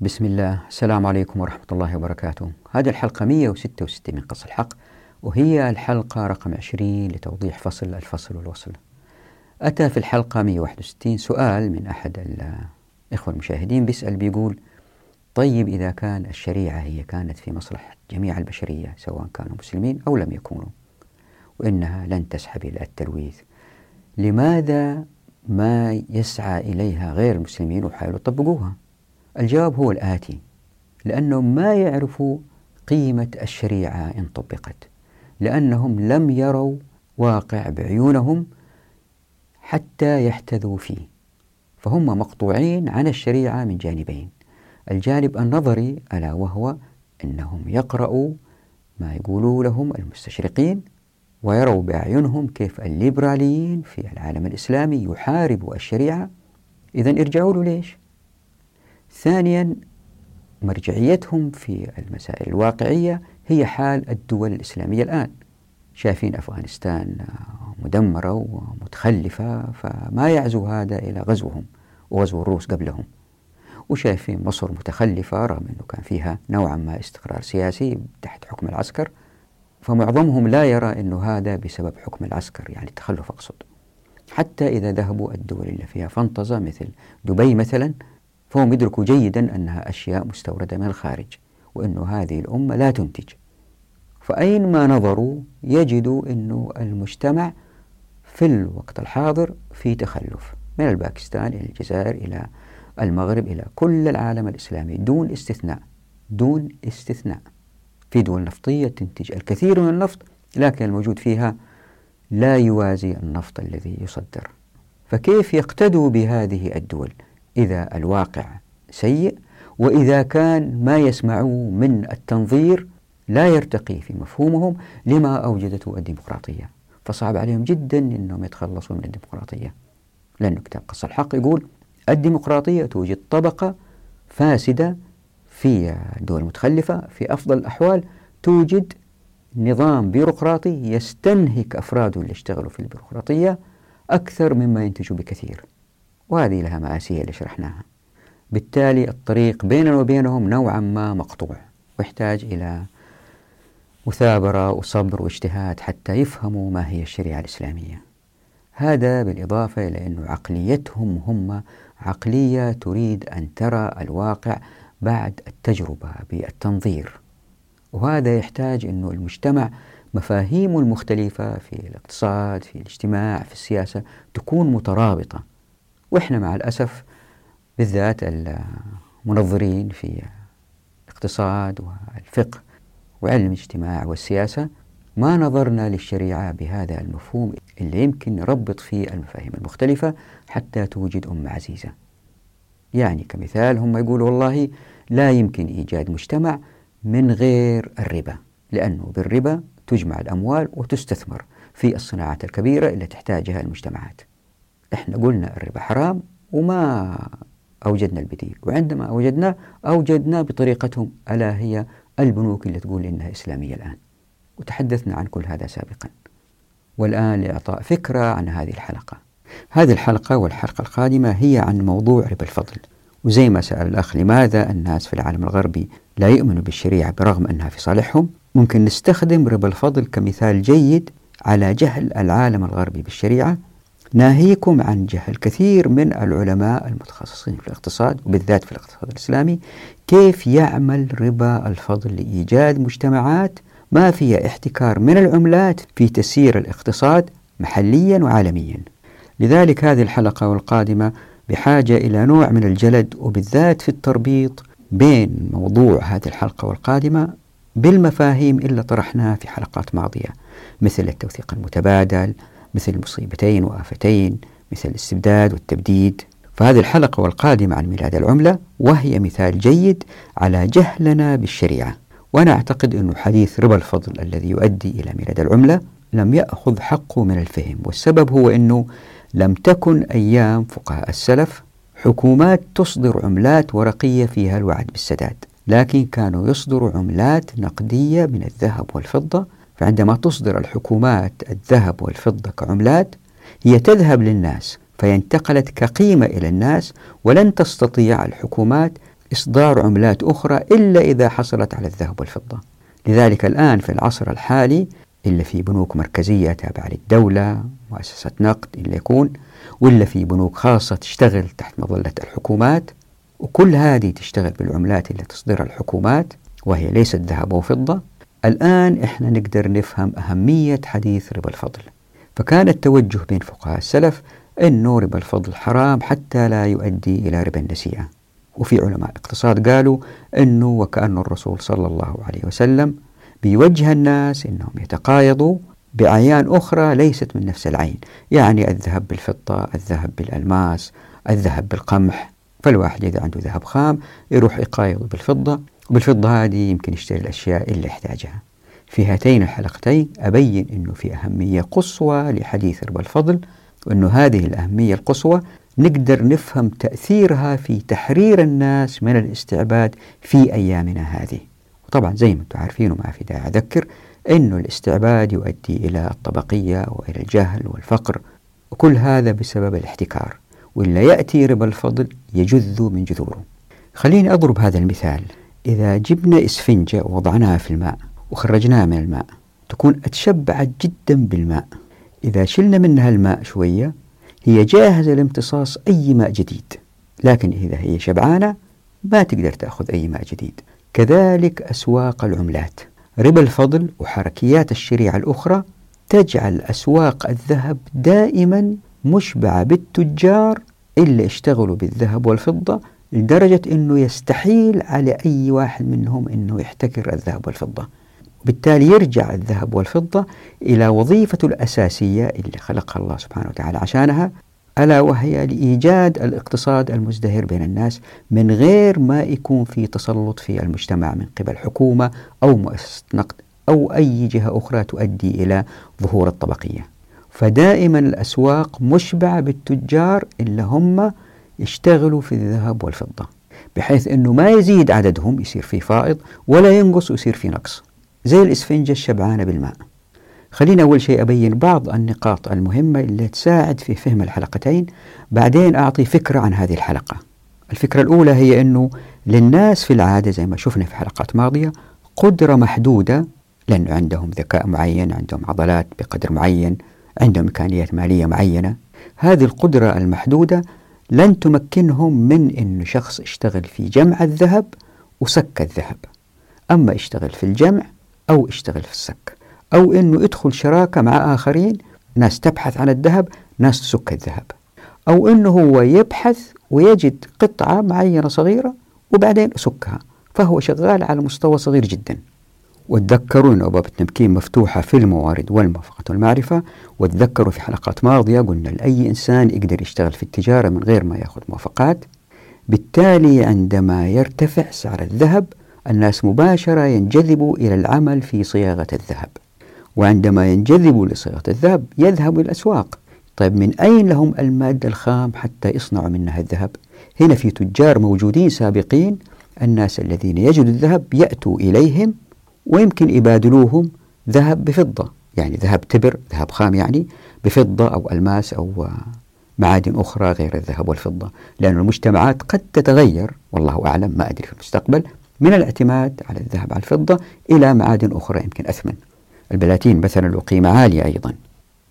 بسم الله. السلام عليكم ورحمة الله وبركاته. هذه الحلقة 166 من قص الحق وهي الحلقة رقم 20 لتوضيح فصل الفصل والوصل. أتى في الحلقة 161 سؤال من أحد الإخوة المشاهدين بيسأل بيقول طيب إذا كان الشريعة هي كانت في مصلحة جميع البشرية سواء كانوا مسلمين أو لم يكونوا وإنها لن تسحب إلى التلويث لماذا ما يسعى إليها غير المسلمين ويحاولوا يطبقوها؟ الجواب هو الآتي لأنهم ما يعرفوا قيمة الشريعة إن طبقت لأنهم لم يروا واقع بعيونهم حتى يحتذوا فيه فهم مقطوعين عن الشريعة من جانبين الجانب النظري ألا وهو أنهم يقرأوا ما يقولوا لهم المستشرقين ويروا بأعينهم كيف الليبراليين في العالم الإسلامي يحاربوا الشريعة إذا ارجعوا له ليش؟ ثانيا مرجعيتهم في المسائل الواقعية هي حال الدول الإسلامية الآن. شايفين أفغانستان مدمرة ومتخلفة فما يعزو هذا إلى غزوهم وغزو الروس قبلهم. وشايفين مصر متخلفة رغم أنه كان فيها نوعا ما استقرار سياسي تحت حكم العسكر. فمعظمهم لا يرى أنه هذا بسبب حكم العسكر يعني التخلف أقصد. حتى إذا ذهبوا الدول اللي فيها فانتظة مثل دبي مثلا فهم يدركوا جيدا أنها أشياء مستوردة من الخارج وأنه هذه الأمة لا تنتج. فأين ما نظروا يجدوا أنه المجتمع في الوقت الحاضر في تخلف من الباكستان إلى الجزائر إلى المغرب إلى كل العالم الإسلامي دون استثناء دون استثناء. في دول نفطية تنتج الكثير من النفط لكن الموجود فيها لا يوازي النفط الذي يصدر. فكيف يقتدوا بهذه الدول؟ إذا الواقع سيء وإذا كان ما يسمعوا من التنظير لا يرتقي في مفهومهم لما أوجدته الديمقراطية. فصعب عليهم جدا أنهم يتخلصوا من الديمقراطية. لأن كتاب قص الحق. يقول الديمقراطية توجد طبقة فاسدة في دول متخلفة في أفضل الأحوال توجد نظام بيروقراطي يستنهك أفراده اللي اشتغلوا في البيروقراطية أكثر مما ينتجوا بكثير. وهذه لها مآسيها اللي شرحناها. بالتالي الطريق بيننا وبينهم نوعا ما مقطوع ويحتاج إلى مثابرة وصبر واجتهاد حتى يفهموا ما هي الشريعة الإسلامية. هذا بالإضافة إلى أن عقليتهم هم عقلية تريد أن ترى الواقع بعد التجربة بالتنظير. وهذا يحتاج أن المجتمع مفاهيمه المختلفة في الاقتصاد في الاجتماع في السياسة تكون مترابطة. وإحنا مع الأسف بالذات المنظرين في الاقتصاد والفقه وعلم الاجتماع والسياسة ما نظرنا للشريعة بهذا المفهوم اللي يمكن نربط فيه المفاهيم المختلفة حتى توجد أمة عزيزة. يعني كمثال هم يقولوا والله لا يمكن إيجاد مجتمع من غير الربا لأنه بالربا تجمع الأموال وتستثمر في الصناعات الكبيرة اللي تحتاجها المجتمعات. إحنا قلنا الربا حرام وما أوجدنا البديل وعندما أوجدناه أوجدنا بطريقتهم ألا هي البنوك اللي تقول إنها إسلامية الآن. وتحدثنا عن كل هذا سابقا. والآن لإعطاء فكرة عن هذه الحلقة. هذه الحلقة والحلقة القادمة هي عن موضوع ربا الفضل. وزي ما سأل الأخ لماذا الناس في العالم الغربي لا يؤمنوا بالشريعة برغم أنها في صالحهم ممكن نستخدم ربا الفضل كمثال جيد على جهل العالم الغربي بالشريعة ناهيكم عن جهل كثير من العلماء المتخصصين في الاقتصاد وبالذات في الاقتصاد الإسلامي كيف يعمل ربا الفضل لإيجاد مجتمعات ما فيها احتكار من العملات في تسيير الاقتصاد محليا وعالميا. لذلك هذه الحلقة والقادمة بحاجة إلى نوع من الجلد وبالذات في التربيط بين موضوع هذه الحلقة والقادمة بالمفاهيم اللي طرحناها في حلقات ماضية مثل التوثيق المتبادل مثل المصيبتين وآفتين مثل الاستبداد والتبديد. فهذه الحلقة والقادمة عن ميلاد العملة وهي مثال جيد على جهلنا بالشريعة. وأنا أعتقد أن حديث ربا الفضل الذي يؤدي إلى ميلاد العملة لم يأخذ حقه من الفهم والسبب هو أنه لم تكن أيام فقهاء السلف حكومات تصدر عملات ورقية فيها الوعد بالسداد لكن كانوا يصدروا عملات نقدية من الذهب والفضة فعندما تصدر الحكومات الذهب والفضة كعملات هي تذهب للناس فينتقلت كقيمة إلى الناس ولن تستطيع الحكومات إصدار عملات أخرى إلا إذا حصلت على الذهب والفضة. لذلك الآن في العصر الحالي إلا في بنوك مركزية تابعة للدولة مؤسسة نقد إلا يكون ولا في بنوك خاصة تشتغل تحت مظلة الحكومات وكل هذه تشتغل بالعملات اللي تصدرها الحكومات وهي ليست ذهب وفضة الآن إحنا نقدر نفهم أهمية حديث ربا الفضل. فكان التوجه بين فقهاء السلف أنه ربا الفضل حرام حتى لا يؤدي إلى ربا النسيئة. وفي علماء اقتصاد قالوا أنه وكأن الرسول صلى الله عليه وسلم بيوجه الناس أنهم يتقايضوا بأعيان أخرى ليست من نفس العين. يعني الذهب بالفضة الذهب بالألماس الذهب بالقمح. فالواحد إذا عنده ذهب خام يروح يقايض بالفضة وبالفضة هذه يمكن يشتري الأشياء اللي يحتاجها. في هاتين الحلقتين أبين أنه في أهمية قصوى لحديث ربا الفضل وأنه هذه الأهمية القصوى نقدر نفهم تأثيرها في تحرير الناس من الاستعباد في أيامنا هذه. وطبعا زي ما أنتم عارفين وما في داعي أذكر أنه الاستعباد يؤدي إلى الطبقية وإلى الجهل والفقر وكل هذا بسبب الاحتكار. وإلا يأتي ربا الفضل يجذ من جذوره. خليني أضرب هذا المثال. إذا جبنا إسفنجة ووضعناها في الماء وخرجناها من الماء تكون أتشبعت جدا بالماء. إذا شلنا منها الماء شوية هي جاهزة لامتصاص أي ماء جديد. لكن إذا هي شبعانة ما تقدر تأخذ أي ماء جديد. كذلك أسواق العملات. ربا الفضل وحركيات الشريعة الأخرى تجعل أسواق الذهب دائما مشبعة بالتجار اللي اشتغلوا بالذهب والفضة لدرجة أنه يستحيل على أي واحد منهم أنه يحتكر الذهب والفضة. وبالتالي يرجع الذهب والفضة إلى وظيفته الأساسية اللي خلقها الله سبحانه وتعالى عشانها ألا وهي لإيجاد الاقتصاد المزدهر بين الناس من غير ما يكون في تسلط في المجتمع من قبل حكومة أو مؤسسة نقد أو أي جهة أخرى تؤدي إلى ظهور الطبقية. فدائما الأسواق مشبعة بالتجار اللي هم يشتغلوا في الذهب والفضة بحيث أنه ما يزيد عددهم يصير في فائض ولا ينقص ويصير في نقص. زي الإسفنجة الشبعانة بالماء. خلينا أول شيء أبين بعض النقاط المهمة اللي تساعد في فهم الحلقتين بعدين أعطي فكرة عن هذه الحلقة. الفكرة الأولى هي أنه للناس في العادة زي ما شفنا في حلقات ماضية قدرة محدودة لأنه عندهم ذكاء معين عندهم عضلات بقدر معين عندهم إمكانيات مالية معينة. هذه القدرة المحدودة لن تمكنهم من أن شخص يشتغل في جمع الذهب وسك الذهب. أما يشتغل في الجمع أو يشتغل في السك أو أنه يدخل شراكة مع آخرين ناس تبحث عن الذهب ناس تسك الذهب. أو أنه هو يبحث ويجد قطعة معينة صغيرة وبعدين يسكها فهو شغال على مستوى صغير جدا. وتذكروا أن أبواب التمكين مفتوحة في الموارد والموافقة والمعرفة. وتذكروا في حلقات ماضية قلنا لأي إنسان يقدر يشتغل في التجارة من غير ما يأخذ موافقات. بالتالي عندما يرتفع سعر الذهب الناس مباشرة ينجذبوا إلى العمل في صياغة الذهب. وعندما ينجذبوا لصياغة الذهب يذهبوا إلى الأسواق. طيب من أين لهم المادة الخام حتى يصنعوا منها الذهب؟ هنا في تجار موجودين سابقين الناس الذين يجدوا الذهب يأتوا إليهم ويمكن يبادلوهم ذهب بفضة يعني ذهب تبر ذهب خام يعني بفضة أو ألماس أو معادن أخرى غير الذهب والفضة لأن المجتمعات قد تتغير والله أعلم ما أدري في المستقبل من الاعتماد على الذهب على الفضة إلى معادن أخرى يمكن أثمن. البلاتين مثلا له قيمة عالية أيضا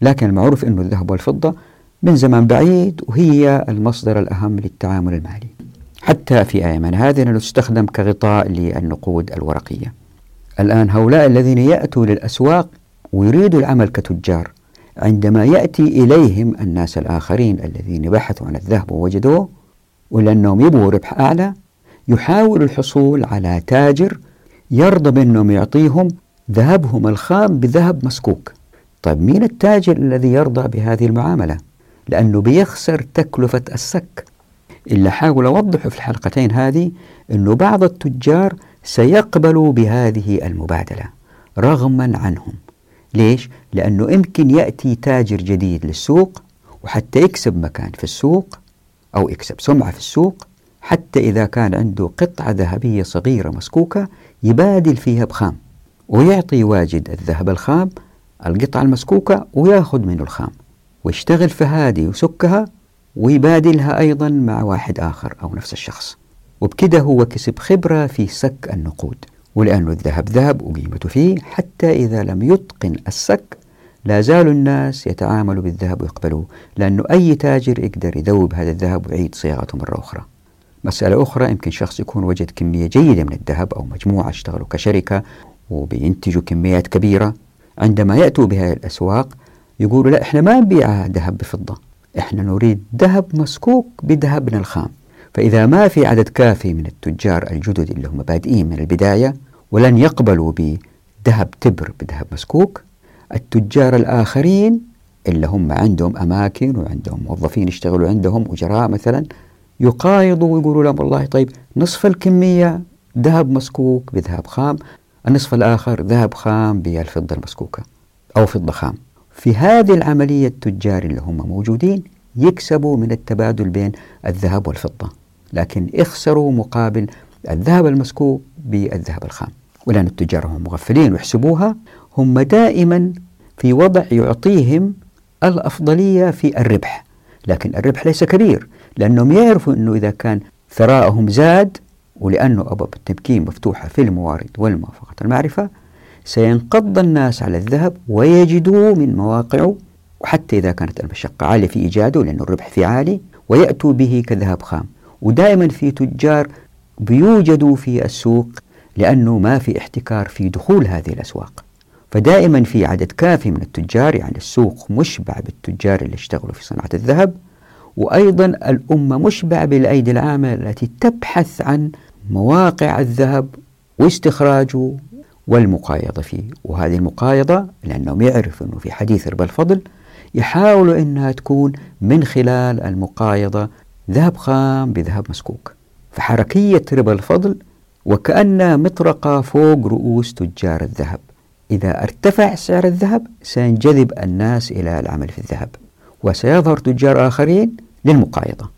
لكن المعروف أن الذهب والفضة من زمان بعيد وهي المصدر الأهم للتعامل المالي. حتى في أيامنا هذه تستخدم كغطاء للنقود الورقية. الآن هؤلاء الذين يأتوا للأسواق ويريدوا العمل كتجار عندما يأتي إليهم الناس الآخرين الذين بحثوا عن الذهب ووجدوه ولأنهم يبغوا ربح أعلى يحاول الحصول على تاجر يرضى بأنهم يعطيهم ذهبهم الخام بذهب مسكوك. طيب مين التاجر الذي يرضى بهذه المعاملة؟ لأنه بيخسر تكلفة السك. اللي حاول أوضحه في الحلقتين هذه أنه بعض التجار سيقبلوا بهذه المبادلة رغما عنهم ليش؟ لأنه يمكن يأتي تاجر جديد للسوق وحتى يكسب مكان في السوق أو يكسب سمعة في السوق حتى إذا كان عنده قطعة ذهبية صغيرة مسكوكة يبادل فيها بخام ويعطي واجد الذهب الخام القطعة المسكوكة ويأخذ منه الخام ويشتغل في هذه وسكها ويبادلها أيضا مع واحد آخر أو نفس الشخص وبكده هو كسب خبرة في سك النقود ولأنه الذهب ذهب وقيمته فيه حتى إذا لم يتقن السك. لا زال الناس يتعاملوا بالذهب ويقبلوه لأنه أي تاجر يقدر يذوب هذا الذهب ويعيد صياغته مرة أخرى. مسألة أخرى يمكن شخص يكون وجد كمية جيدة من الذهب أو مجموعة اشتغلوا كشركة وبينتجوا كميات كبيرة. عندما يأتوا بها الأسواق يقولوا لا إحنا ما نبيع ذهب بفضة إحنا نريد ذهب مسكوك بذهبنا الخام. فإذا ما في عدد كافي من التجار الجدد اللي هم بادئين من البداية ولن يقبلوا بذهب تبر بذهب مسكوك التجار الآخرين اللي هم عندهم أماكن وعندهم موظفين يشتغلوا عندهم أجراء مثلا يقايضوا ويقولوا لهم والله طيب نصف الكمية ذهب مسكوك بذهب خام النصف الآخر ذهب خام بالفضة المسكوكة أو فضة خام. في هذه العملية التجار اللي هم موجودين يكسبوا من التبادل بين الذهب والفضة. لكن يخسروا مقابل الذهب المسكوك بالذهب الخام. ولأن التجار هم مغفلين ويحسبوها هم دائما في وضع يعطيهم الأفضلية في الربح. لكن الربح ليس كبير لأنهم يعرفوا أنه إذا كان ثراءهم زاد ولأنه أبواب التمكين مفتوحة في الموارد والموافقة المعرفة سينقض الناس على الذهب ويجدوا من مواقعه وحتى إذا كانت المشقة عالية في إيجاده لأن الربح فيه عالي ويأتوا به كذهب خام. ودائما في تجار بيوجدوا في السوق لأنه ما في احتكار في دخول هذه الأسواق. فدائما في عدد كافي من التجار يعني السوق مشبع بالتجار اللي اشتغلوا في صناعة الذهب وأيضا الأمة مشبع بالأيدي العامة التي تبحث عن مواقع الذهب واستخراجه والمقايضة فيه. وهذه المقايضة لأنهم يعرفوا أنه في حديث ربا الفضل يحاولوا أنها تكون من خلال المقايضة ذهب خام بذهب مسكوك. فحركية ربا الفضل وكأنها مطرقة فوق رؤوس تجار الذهب. إذا ارتفع سعر الذهب سينجذب الناس إلى العمل في الذهب وسيظهر تجار آخرين للمقايضة.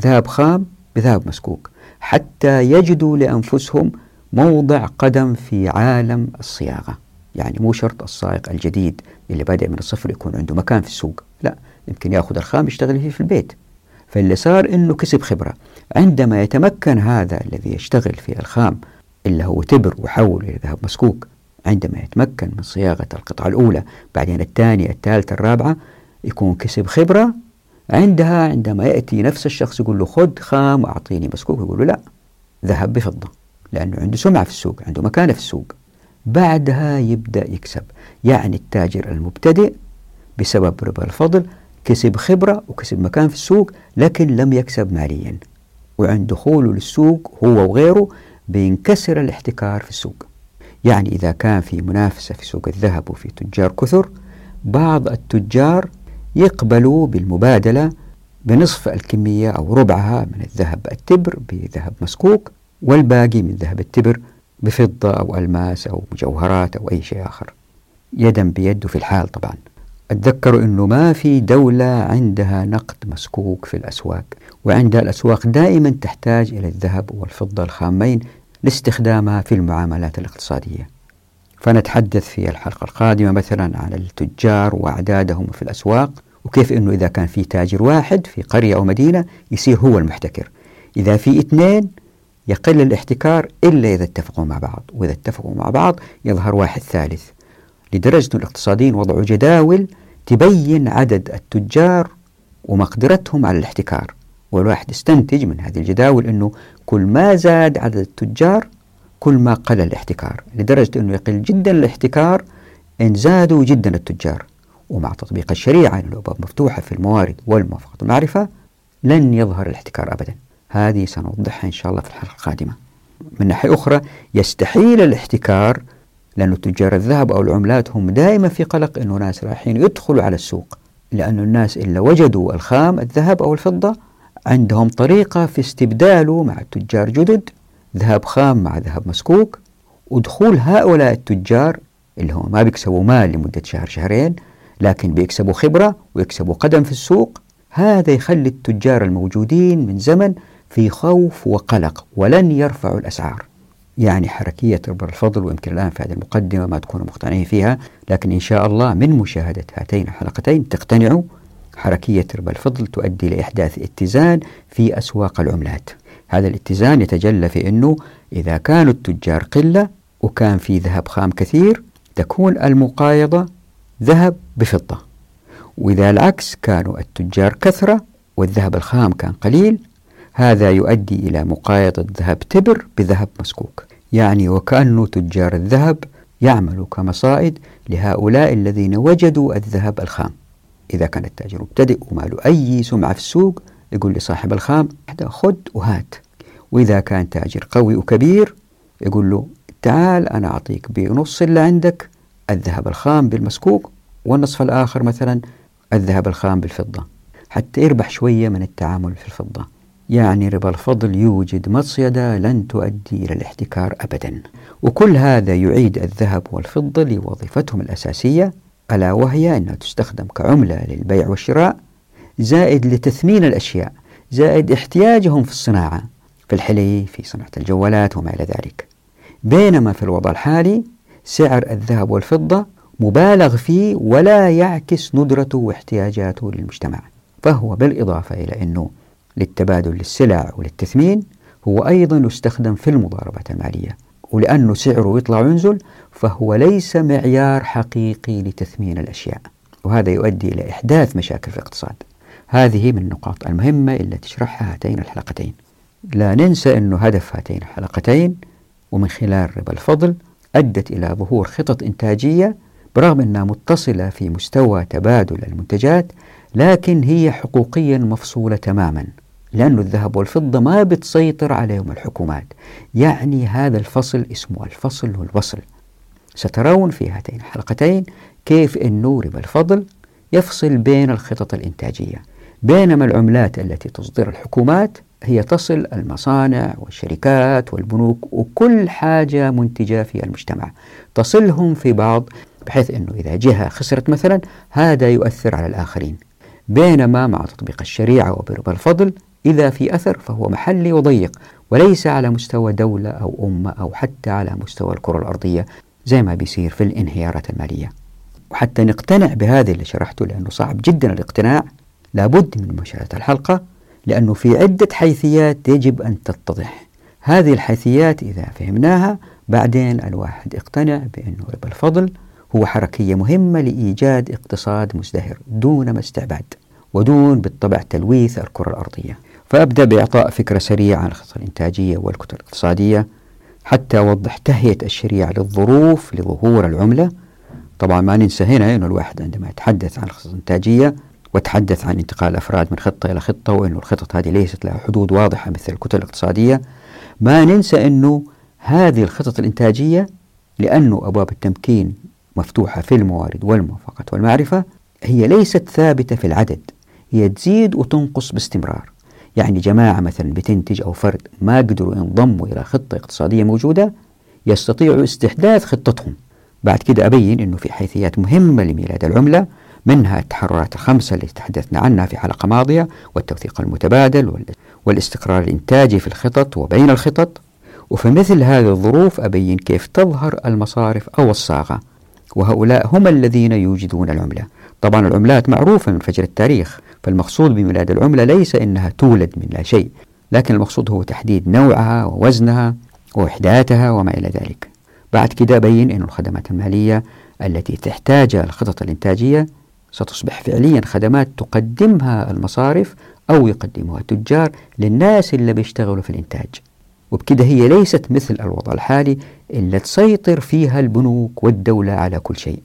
ذهب خام بذهب مسكوك. حتى يجدوا لأنفسهم موضع قدم في عالم الصياغة. يعني مو شرط الصائغ الجديد اللي بادئ من الصفر يكون عنده مكان في السوق. لا يمكن يأخذ الخام يشتغل فيه في البيت. فاللي صار إنه كسب خبرة. عندما يتمكن هذا الذي يشتغل في الخام اللي هو تبر وحول إلى ذهب مسكوك عندما يتمكن من صياغة القطعة الأولى بعدين الثانية الثالثة الرابعة يكون كسب خبرة. عندها عندما يأتي نفس الشخص يقول له خذ خام وأعطيني مسكوك يقول له لا ذهب بفضة لأنه عنده سمعة في السوق عنده مكانة في السوق. بعدها يبدأ يكسب. يعني التاجر المبتدئ بسبب ربا الفضل كسب خبرة وكسب مكان في السوق لكن لم يكسب ماليا. وعند دخوله للسوق هو وغيره بينكسر الاحتكار في السوق. يعني إذا كان في منافسة في سوق الذهب وفي تجار كثر بعض التجار يقبلوا بالمبادلة بنصف الكمية أو ربعها من الذهب التبر بذهب مسكوك والباقي من ذهب التبر بفضة أو ألماس أو مجوهرات أو أي شيء آخر. يدا بيد في الحال طبعا. أتذكر أنه ما في دولة عندها نقد مسكوك في الأسواق وعندها الأسواق دائما تحتاج إلى الذهب والفضة الخامين لاستخدامها في المعاملات الاقتصادية. فنتحدث في الحلقة القادمة مثلا عن التجار وأعدادهم في الأسواق وكيف أنه إذا كان في تاجر واحد في قرية أو مدينة يصير هو المحتكر. إذا في اثنين يقل الاحتكار إلا إذا اتفقوا مع بعض وإذا اتفقوا مع بعض يظهر واحد ثالث. لدرجة الاقتصاديين وضعوا جداول تبين عدد التجار ومقدرتهم على الاحتكار. والواحد استنتج من هذه الجداول أنه كل ما زاد عدد التجار كل ما قل الاحتكار. لدرجة أنه يقل جدا الاحتكار إن زادوا جدا التجار. ومع تطبيق الشريعة الأبواب مفتوحة في الموارد والموافقة المعرفة لن يظهر الاحتكار أبدا. هذه سنوضحها إن شاء الله في الحلقة القادمة. من ناحية أخرى يستحيل الاحتكار لأن تجار الذهب أو العملات هم دائما في قلق أنه ناس رايحين يدخلوا على السوق لأن الناس إلا وجدوا الخام الذهب أو الفضة عندهم طريقة في استبداله مع التجار جدد ذهب خام مع ذهب مسكوك ودخول هؤلاء التجار اللي هم ما بيكسبوا مال لمدة شهر شهرين لكن بيكسبوا خبرة ويكسبوا قدم في السوق هذا يخلي التجار الموجودين من زمن في خوف وقلق ولن يرفعوا الأسعار. يعني حركية ربع الفضل ويمكن الآن في هذه المقدمة ما تكونوا مقتنعين فيها لكن إن شاء الله من مشاهدة هاتين الحلقتين تقتنعوا حركية ربا الفضل تؤدي لإحداث اتزان في أسواق العملات. هذا الاتزان يتجلى في أنه إذا كانوا التجار قلة وكان في ذهب خام كثير تكون المقايضة ذهب بفضة. وإذا العكس كانوا التجار كثرة والذهب الخام كان قليل هذا يؤدي إلى مقايضة ذهب تبر بذهب مسكوك. يعني وكأنه تجار الذهب يعملوا كمصائد لهؤلاء الذين وجدوا الذهب الخام. إذا كان التاجر مبتدئ وما له أي سمعة في السوق يقول لصاحب الخام خذ وهات. وإذا كان تاجر قوي وكبير يقول له تعال أنا أعطيك بنص اللي عندك الذهب الخام بالمسكوك والنصف الآخر مثلا الذهب الخام بالفضة. حتى يربح شوية من التعامل في الفضة. يعني ربا الفضل يوجد مصيدة لن تؤدي إلى الاحتكار أبدا. وكل هذا يعيد الذهب والفضة لوظيفتهم الأساسية ألا وهي أنها تستخدم كعملة للبيع والشراء زائد لتثمين الأشياء زائد احتياجهم في الصناعة في الحلي في صناعة الجوالات وما إلى ذلك. بينما في الوضع الحالي سعر الذهب والفضة مبالغ فيه ولا يعكس ندرته واحتياجاته للمجتمع فهو بالإضافة إلى أنه للتبادل للسلع وللتثمين هو أيضا يستخدم في المضاربات المالية. ولأنه سعره يطلع وينزل فهو ليس معيار حقيقي لتثمين الأشياء. وهذا يؤدي إلى إحداث مشاكل في الاقتصاد. هذه من النقاط المهمة التي تشرحها هاتين الحلقتين. لا ننسى أن هدف هاتين الحلقتين ومن خلال ربا الفضل أدت إلى ظهور خطط إنتاجية برغم أنها متصلة في مستوى تبادل المنتجات لكن هي حقوقيا مفصولة تماما. لأن الذهب والفضة ما بتسيطر عليهم الحكومات. يعني هذا الفصل اسمه الفصل والوصل. سترون في هاتين الحلقتين كيف أنه ربا الفضل يفصل بين الخطط الإنتاجية بينما العملات التي تصدر الحكومات هي تصل المصانع والشركات والبنوك وكل حاجة منتجة في المجتمع. تصلهم في بعض بحيث أنه إذا جهة خسرت مثلا هذا يؤثر على الآخرين. بينما مع تطبيق الشريعة وبربا الفضل إذا في أثر فهو محلي وضيق وليس على مستوى دولة أو أمة أو حتى على مستوى الكرة الأرضية زي ما بيصير في الانهيارات المالية. وحتى نقتنع بهذا اللي شرحته لأنه صعب جدا الاقتناع لابد من مشاهدة الحلقة لأنه في عدة حيثيات يجب أن تتضح. هذه الحيثيات إذا فهمناها بعدين الواحد يقتنع بأنه ربا الفضل هو حركية مهمة لإيجاد اقتصاد مزدهر دون ما استعباد ودون بالطبع تلويث الكرة الأرضية. فأبدأ بإعطاء فكرة سريعة عن الخطة الإنتاجية والكتل الاقتصادية حتى أوضح تهيئة الشريعة للظروف لظهور العملة. طبعا ما ننسى هنا أنه الواحد عندما يتحدث عن الخطة الإنتاجية وتحدث عن انتقال الأفراد من خطة إلى خطة وأنه الخطط هذه ليست لها حدود واضحة مثل الكتل الاقتصادية ما ننسى أنه هذه الخطط الإنتاجية لأنه أبواب التمكين مفتوحة في الموارد والموافقة والمعرفة هي ليست ثابتة في العدد هي تزيد وتنقص باستمرار. يعني جماعة مثلا بتنتج أو فرد ما قدروا ينضموا إلى خطة اقتصادية موجودة يستطيعوا استحداث خطتهم. بعد كده أبين أنه في حيثيات مهمة لميلاد العملة منها التحررات الخمسة اللي تحدثنا عنها في حلقة ماضية والتوثيق المتبادل والاستقرار الإنتاجي في الخطط وبين الخطط. وفي مثل هذه الظروف أبين كيف تظهر المصارف أو الصاغة. وهؤلاء هم الذين يوجدون العملة. طبعا العملات معروفة من فجر التاريخ. فالمقصود بميلاد العملة ليس أنها تولد من لا شيء لكن المقصود هو تحديد نوعها ووزنها ووحداتها وما إلى ذلك. بعد كده بين أن الخدمات المالية التي تحتاجها الخطط الإنتاجية ستصبح فعليا خدمات تقدمها المصارف أو يقدمها التجار للناس اللي بيشتغلوا في الإنتاج. وبكده هي ليست مثل الوضع الحالي اللي تسيطر فيها البنوك والدولة على كل شيء.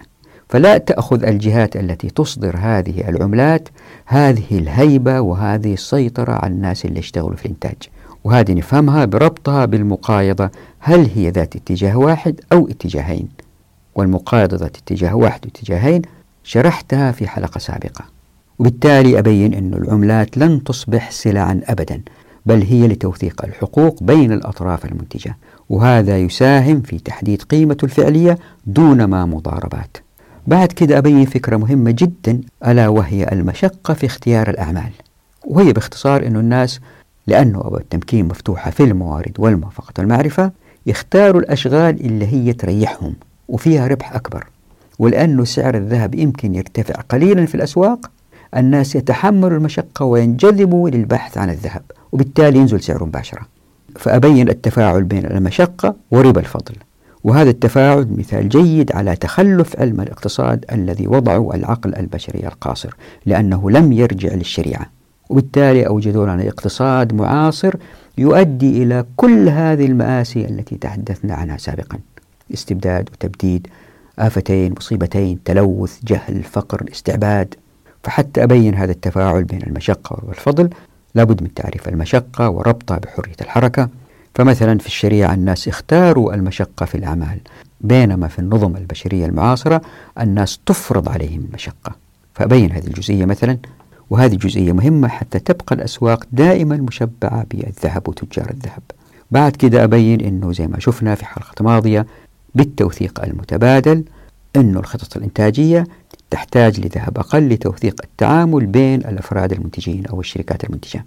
فلا تأخذ الجهات التي تصدر هذه العملات هذه الهيبة وهذه السيطرة على الناس اللي يشتغلوا في الإنتاج وهذه نفهمها بربطها بالمقايضة هل هي ذات اتجاه واحد أو اتجاهين؟ والمقايضة ذات اتجاه واحد واتجاهين شرحتها في حلقة سابقة. وبالتالي أبين أن العملات لن تصبح سلعا أبدا بل هي لتوثيق الحقوق بين الأطراف المنتجة. وهذا يساهم في تحديد قيمته الفعلية دون ما مضاربات. بعد كده أبين فكرة مهمة جدا ألا وهي المشقة في اختيار الأعمال. وهي باختصار أن الناس لأنه أبواب التمكين مفتوحة في الموارد والموافقة والمعرفة يختاروا الأشغال اللي هي تريحهم وفيها ربح أكبر. ولأنه سعر الذهب يمكن يرتفع قليلا في الأسواق الناس يتحملوا المشقة وينجذبوا للبحث عن الذهب وبالتالي ينزل سعره مباشرة. فأبين التفاعل بين المشقة وربا الفضل. وهذا التفاعل مثال جيد على تخلف علم الاقتصاد الذي وضعه العقل البشري القاصر لأنه لم يرجع للشريعة. وبالتالي أوجدوا لنا اقتصاد معاصر يؤدي إلى كل هذه المآسي التي تحدثنا عنها سابقا. استبداد وتبديد آفتين مصيبتين تلوث جهل فقر استعباد. فحتى أبين هذا التفاعل بين المشقة والفضل لابد من تعريف المشقة وربطها بحرية الحركة. فمثلا في الشريعة الناس اختاروا المشقة في الأعمال بينما في النظم البشرية المعاصرة الناس تفرض عليهم المشقة. فأبين هذه الجزئية مثلا وهذه جزئية مهمة حتى تبقى الأسواق دائما مشبعة بالذهب وتجار الذهب. بعد كده أبين أنه زي ما شفنا في حلقة ماضية بالتوثيق المتبادل أنه الخطط الإنتاجية تحتاج لذهب أقل لتوثيق التعامل بين الأفراد المنتجين أو الشركات المنتجة.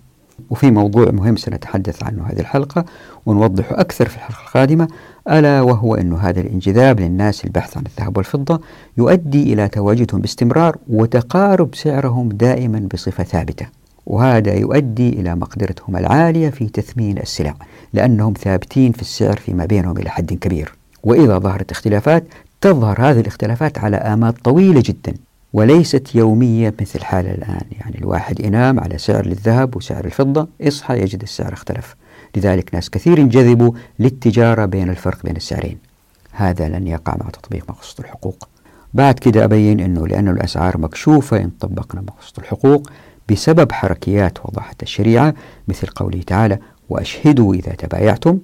وفي موضوع مهم سنتحدث عنه هذه الحلقة ونوضحه أكثر في الحلقة القادمة ألا وهو أن هذا الانجذاب للناس البحث عن الذهب والفضة يؤدي إلى تواجدهم باستمرار وتقارب سعرهم دائما بصفة ثابتة وهذا يؤدي إلى مقدرتهم العالية في تثمين السلع لأنهم ثابتين في السعر فيما بينهم إلى حد كبير. وإذا ظهرت اختلافات تظهر هذه الاختلافات على آماد طويلة جدا. وليست يومية مثل حال الآن. يعني الواحد ينام على سعر للذهب وسعر الفضة يصحى يجد السعر اختلف. لذلك ناس كثير انجذبوا للتجارة بين الفرق بين السعرين. هذا لن يقع مع تطبيق مقصود الحقوق. بعد كده أبين أنه لأن الأسعار مكشوفة إن طبقنا مقصود الحقوق بسبب حركيات وضحت الشريعة مثل قوله تعالى وأشهدوا إذا تبايعتم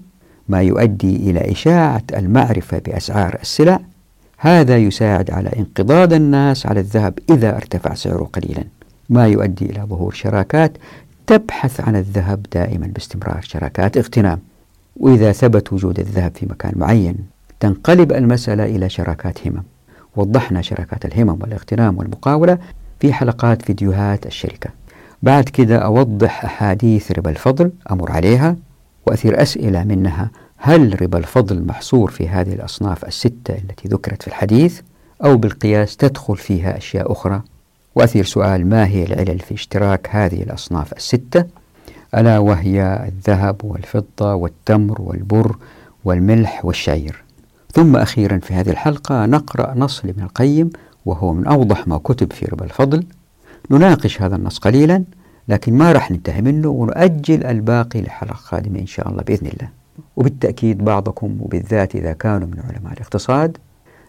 ما يؤدي إلى إشاعة المعرفة بأسعار السلع هذا يساعد على انقضاض الناس على الذهب إذا ارتفع سعره قليلا. ما يؤدي إلى ظهور شراكات تبحث عن الذهب دائما باستمرار. شراكات اغتنام. وإذا ثبت وجود الذهب في مكان معين تنقلب المسألة إلى شراكات همم. وضحنا شراكات الهمم والاغتنام والمقاولة في حلقات فيديوهات الشركة. بعد كده أوضح أحاديث ربا الفضل أمر عليها وأثير أسئلة منها هل ربا الفضل محصور في هذه الأصناف الستة التي ذكرت في الحديث أو بالقياس تدخل فيها أشياء أخرى؟ وأثير سؤال ما هي العلل في اشتراك هذه الأصناف الستة؟ ألا وهي الذهب والفضة والتمر والبر والملح والشعير. ثم أخيرا في هذه الحلقة نقرأ نص لابن القيم وهو من أوضح ما كتب في ربا الفضل. نناقش هذا النص قليلا لكن ما راح ننتهي منه ونؤجل الباقي لحلقة قادمة إن شاء الله بإذن الله. وبالتأكيد بعضكم وبالذات إذا كانوا من علماء الاقتصاد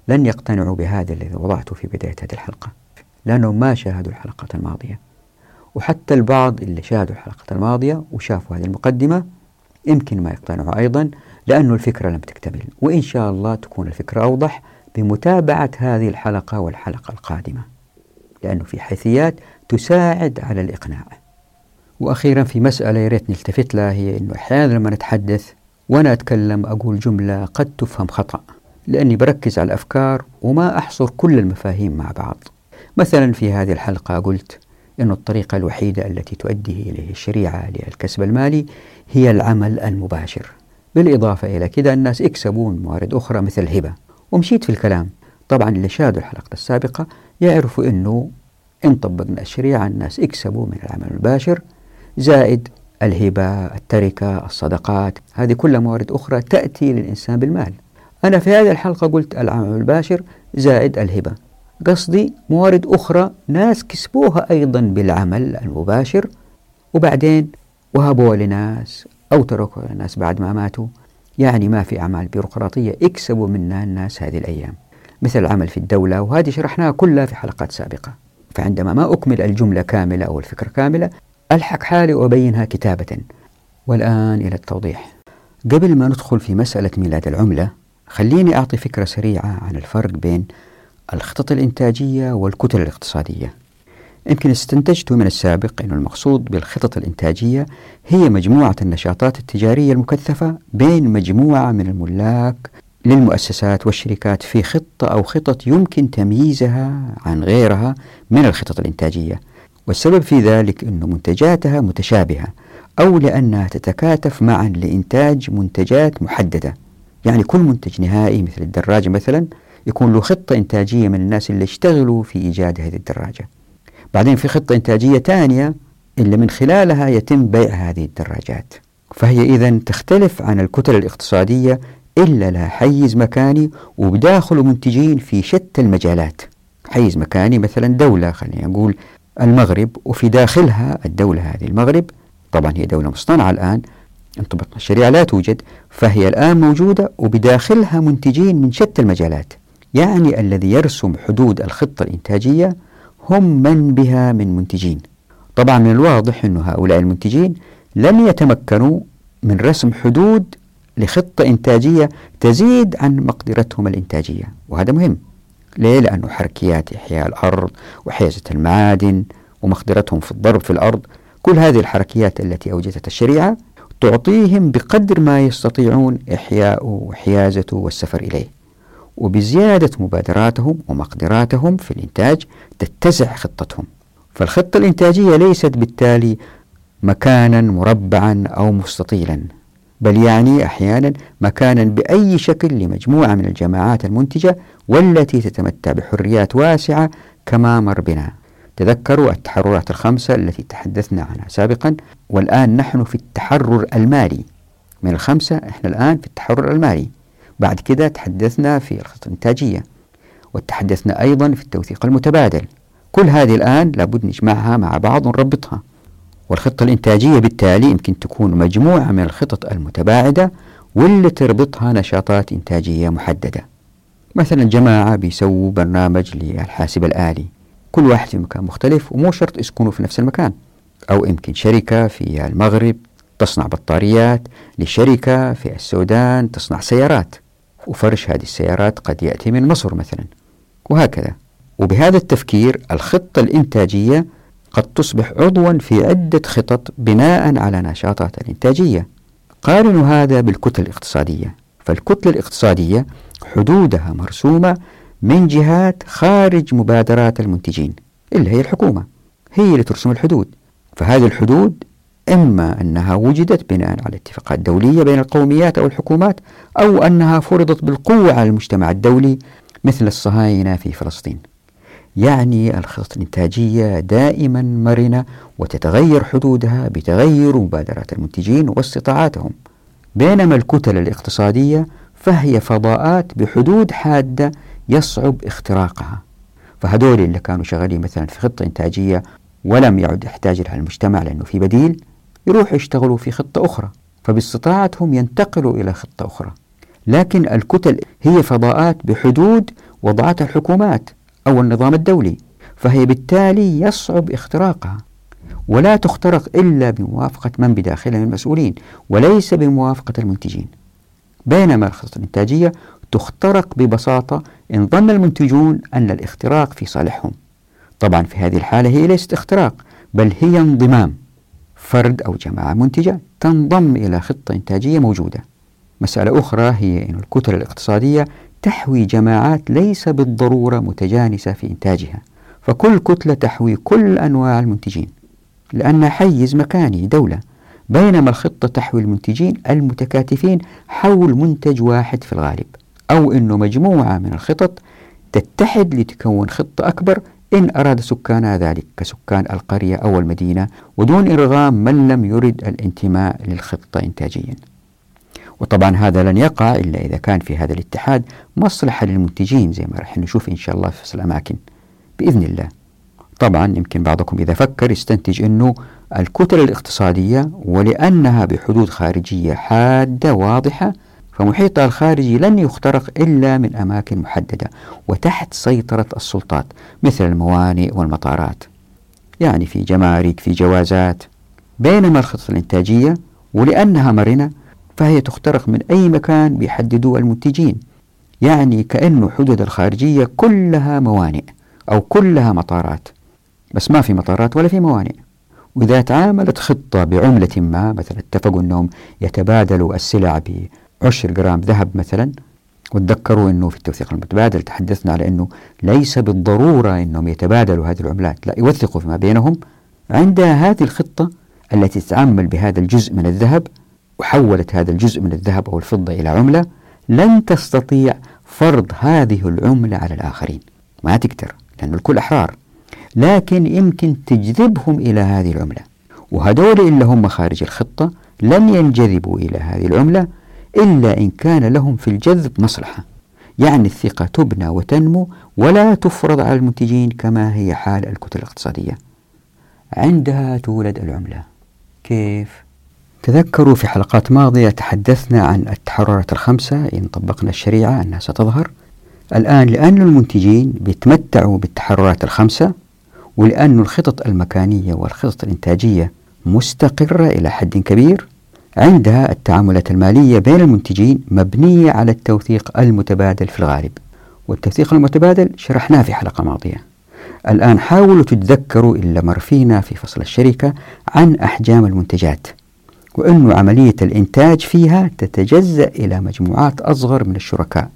لن يقتنعوا بهذا الذي وضعته في بداية هذه الحلقة لأنهم ما شاهدوا الحلقة الماضية. وحتى البعض اللي شاهدوا الحلقة الماضية وشافوا هذه المقدمة يمكن ما يقتنعوا أيضا لأن الفكرة لم تكتمل. وإن شاء الله تكون الفكرة أوضح بمتابعة هذه الحلقة والحلقة القادمة لأنه في حيثيات تساعد على الإقناع. وأخيرا في مسألة يا ريت نلتفت لها هي أنه أحيانا لما نتحدث وأنا أتكلم أقول جملة قد تفهم خطأ لأني بركز على الأفكار وما أحصر كل المفاهيم مع بعض. مثلا في هذه الحلقة قلت أن الطريقة الوحيدة التي تؤدي إليه الشريعة للكسب المالي هي العمل المباشر. بالإضافة إلى كده الناس يكسبون موارد أخرى مثل الهبة. ومشيت في الكلام. طبعا اللي شاهدوا الحلقة السابقة يعرفوا أنه إن طبقنا الشريعة الناس يكسبوا من العمل المباشر زائد الهبة التركة الصدقات هذه كلها موارد أخرى تأتي للإنسان بالمال. أنا في هذه الحلقة قلت العمل المباشر زائد الهبة. قصدي موارد أخرى ناس كسبوها أيضا بالعمل المباشر وبعدين وهبوها لناس أو تركوها لناس بعد ما ماتوا. يعني ما في أعمال بيروقراطية يكسبوا منها الناس هذه الأيام. مثل العمل في الدولة وهذه شرحناها كلها في حلقات سابقة. فعندما ما أكمل الجملة كاملة أو الفكرة كاملة ألحق حالي وأبينها كتابة. والآن إلى التوضيح. قبل ما ندخل في مسألة ميلاد العملة خليني أعطي فكرة سريعة عن الفرق بين الخطط الإنتاجية والكتل الاقتصادية. يمكن استنتجت من السابق أن المقصود بالخطط الإنتاجية هي مجموعة النشاطات التجارية المكثفة بين مجموعة من الملاك للمؤسسات والشركات في خطة أو خطط يمكن تمييزها عن غيرها من الخطط الإنتاجية. والسبب في ذلك أن منتجاتها متشابهة أو لأنها تتكاتف معا لإنتاج منتجات محددة. يعني كل منتج نهائي مثل الدراجة مثلا يكون له خطة إنتاجية من الناس اللي اشتغلوا في إيجاد هذه الدراجة. بعدين في خطة إنتاجية ثانية اللي من خلالها يتم بيع هذه الدراجات. فهي إذا تختلف عن الكتل الاقتصادية إلا لها حيز مكاني وبداخله منتجين في شتى المجالات. حيز مكاني مثلا دولة خلينا نقول المغرب وفي داخلها الدولة هذه المغرب. طبعا هي دولة مصطنعة الآن انطبقنا الشريعة لا توجد فهي الآن موجودة وبداخلها منتجين من شتى المجالات. يعني الذي يرسم حدود الخطة الإنتاجية هم من بها من منتجين. طبعا من الواضح أن هؤلاء المنتجين لم يتمكنوا من رسم حدود لخطة إنتاجية تزيد عن مقدرتهم الإنتاجية وهذا مهم. ليه؟ لأنه حركيات إحياء الأرض وحيازة المعادن ومقدرتهم في الضرب في الأرض. كل هذه الحركيات التي أوجدتها الشريعة تعطيهم بقدر ما يستطيعون إحياءه وحيازته والسفر إليه. وبزيادة مبادراتهم ومقدراتهم في الإنتاج تتسع خطتهم. فالخطة الإنتاجية ليست بالتالي مكانا مربعا أو مستطيلا. بل يعني أحيانا مكانا بأي شكل لمجموعة من الجماعات المنتجة والتي تتمتع بحريات واسعة كما مر بنا. تذكروا التحررات الخمسة التي تحدثنا عنها سابقا والآن نحن في التحرر المالي. من الخمسة إحنا الآن في التحرر المالي. بعد كده تحدثنا في الخطة الإنتاجية وتحدثنا أيضا في التوثيق المتبادل. كل هذه الآن لابد نجمعها مع بعض ونربطها. والخطة الإنتاجية بالتالي يمكن تكون مجموعة من الخطط المتباعدة واللي تربطها نشاطات إنتاجية محددة. مثلا جماعة بيسووا برنامج للحاسب الآلي. كل واحد في مكان مختلف ومو شرط يسكنوا في نفس المكان. أو يمكن شركة في المغرب تصنع بطاريات لشركة في السودان تصنع سيارات. وفرش هذه السيارات قد يأتي من مصر مثلا. وهكذا. وبهذا التفكير الخطة الإنتاجية قد تصبح عضوا في عدة خطط بناء على نشاطات الإنتاجية. قارنوا هذا بالكتلة الاقتصادية. فالكتلة الاقتصادية حدودها مرسومة من جهات خارج مبادرات المنتجين اللي هي الحكومة. هي اللي ترسم الحدود. فهذه الحدود إما أنها وجدت بناء على اتفاقات دولية بين القوميات أو الحكومات أو أنها فرضت بالقوة على المجتمع الدولي مثل الصهاينة في فلسطين. يعني الخطط الإنتاجية دائما مرنة وتتغير حدودها بتغير مبادرات المنتجين واستطاعاتهم. بينما الكتل الاقتصادية فهي فضاءات بحدود حادة يصعب اختراقها. فهدول اللي كانوا شغالين مثلا في خطة إنتاجية ولم يعد يحتاج لها المجتمع لأنه في بديل يروحوا يشتغلوا في خطة أخرى فباستطاعتهم ينتقلوا إلى خطة أخرى. لكن الكتل هي فضاءات بحدود وضعتها الحكومات. أو النظام الدولي فهي بالتالي يصعب اختراقها. ولا تخترق إلا بموافقة من بداخلها من المسؤولين وليس بموافقة المنتجين. بينما الخطط الإنتاجية تخترق ببساطة إن ظن المنتجون أن الاختراق في صالحهم. طبعا في هذه الحالة هي ليست اختراق بل هي انضمام فرد أو جماعة منتجة تنضم إلى خطة إنتاجية موجودة. مسألة أخرى هي أن الكتل الاقتصادية تحوي جماعات ليس بالضرورة متجانسة في إنتاجها فكل كتلة تحوي كل أنواع المنتجين لأنها حيز مكاني دولة بينما الخطة تحوي المنتجين المتكاتفين حول منتج واحد في الغالب أو أنه مجموعة من الخطط تتحد لتكون خطة أكبر إن أراد سكانها ذلك كسكان القرية أو المدينة ودون إرغام من لم يرد الانتماء للخطة إنتاجيا. وطبعا هذا لن يقع إلا إذا كان في هذا الاتحاد مصلحة للمنتجين زي ما راح نشوف إن شاء الله في الأماكن. بإذن الله. طبعا يمكن بعضكم إذا فكر يستنتج أنه الكتل الاقتصادية ولأنها بحدود خارجية حادة واضحة فمحيطها الخارجي لن يخترق إلا من أماكن محددة وتحت سيطرة السلطات مثل الموانئ والمطارات. يعني في جمارك في جوازات. بينما الخطط الإنتاجية ولأنها مرنة فهي تخترق من أي مكان بيحددوه المنتجين. يعني كأنه حدود الخارجية كلها موانئ أو كلها مطارات. بس ما في مطارات ولا في موانئ. وإذا تعاملت خطة بعملة ما مثلا اتفقوا أنهم يتبادلوا السلع بعشر جرام ذهب مثلا وتذكروا أنه في التوثيق المتبادل تحدثنا على أنه ليس بالضرورة أنهم يتبادلوا هذه العملات. لا يوثقوا فيما بينهم عندها هذه الخطة التي تتعامل بهذا الجزء من الذهب وحولت هذا الجزء من الذهب أو الفضة إلى عملة لن تستطيع فرض هذه العملة على الآخرين. ما تقدر لأن الكل أحرار. لكن يمكن تجذبهم إلى هذه العملة. وهدول اللي هم خارج الخطة لن ينجذبوا إلى هذه العملة إلا إن كان لهم في الجذب مصلحة. يعني الثقة تبنى وتنمو ولا تفرض على المنتجين كما هي حال الكتل الاقتصادية. عندها تولد العملة. كيف؟ تذكروا في حلقات ماضية تحدثنا عن التحررات الخمسة إن طبقنا الشريعة أنها ستظهر. الآن لأن المنتجين بيتمتعوا بالتحررات الخمسة ولأن الخطط المكانية والخطط الإنتاجية مستقرة إلى حد كبير عندها التعاملات المالية بين المنتجين مبنية على التوثيق المتبادل في الغالب. والتوثيق المتبادل شرحناه في حلقة ماضية. الآن حاولوا تتذكروا إلا مر فينا في فصل الشركة عن أحجام المنتجات. وأن عملية الإنتاج فيها تتجزأ إلى مجموعات أصغر من الشركاء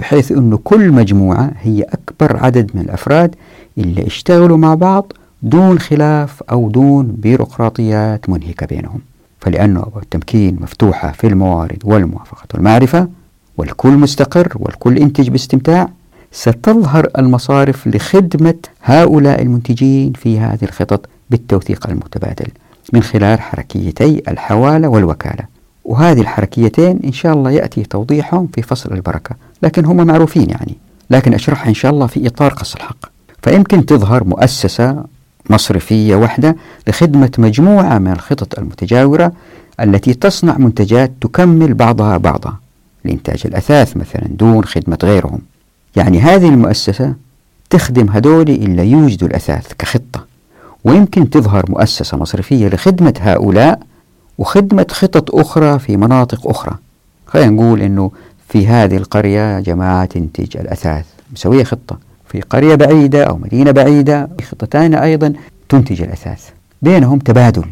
بحيث أن كل مجموعة هي أكبر عدد من الأفراد اللي اشتغلوا مع بعض دون خلاف أو دون بيروقراطيات منهكة بينهم. فلأن التمكين مفتوحة في الموارد والموافقة والمعرفة والكل مستقر والكل ينتج باستمتاع ستظهر المصارف لخدمة هؤلاء المنتجين في هذه الخطط بالتوثيق المتبادل. من خلال حركيتي الحوالة والوكالة. وهذه الحركيتين إن شاء الله يأتي توضيحهم في فصل البركة. لكن هم معروفين يعني. لكن أشرحها إن شاء الله في إطار قص الحق. فيمكن تظهر مؤسسة مصرفية واحدة لخدمة مجموعة من الخطط المتجاورة التي تصنع منتجات تكمل بعضها بعضا. لإنتاج الأثاث مثلا دون خدمة غيرهم. يعني هذه المؤسسة تخدم هذول اللي يوجدوا الأثاث كخطة. ويمكن تظهر مؤسسة مصرفية لخدمة هؤلاء وخدمة خطط أخرى في مناطق أخرى. خلينا نقول أنه في هذه القرية جماعة تنتج الأثاث مسوية خطة. في قرية بعيدة أو مدينة بعيدة خطة ثانية أيضا تنتج الأثاث. بينهم تبادل.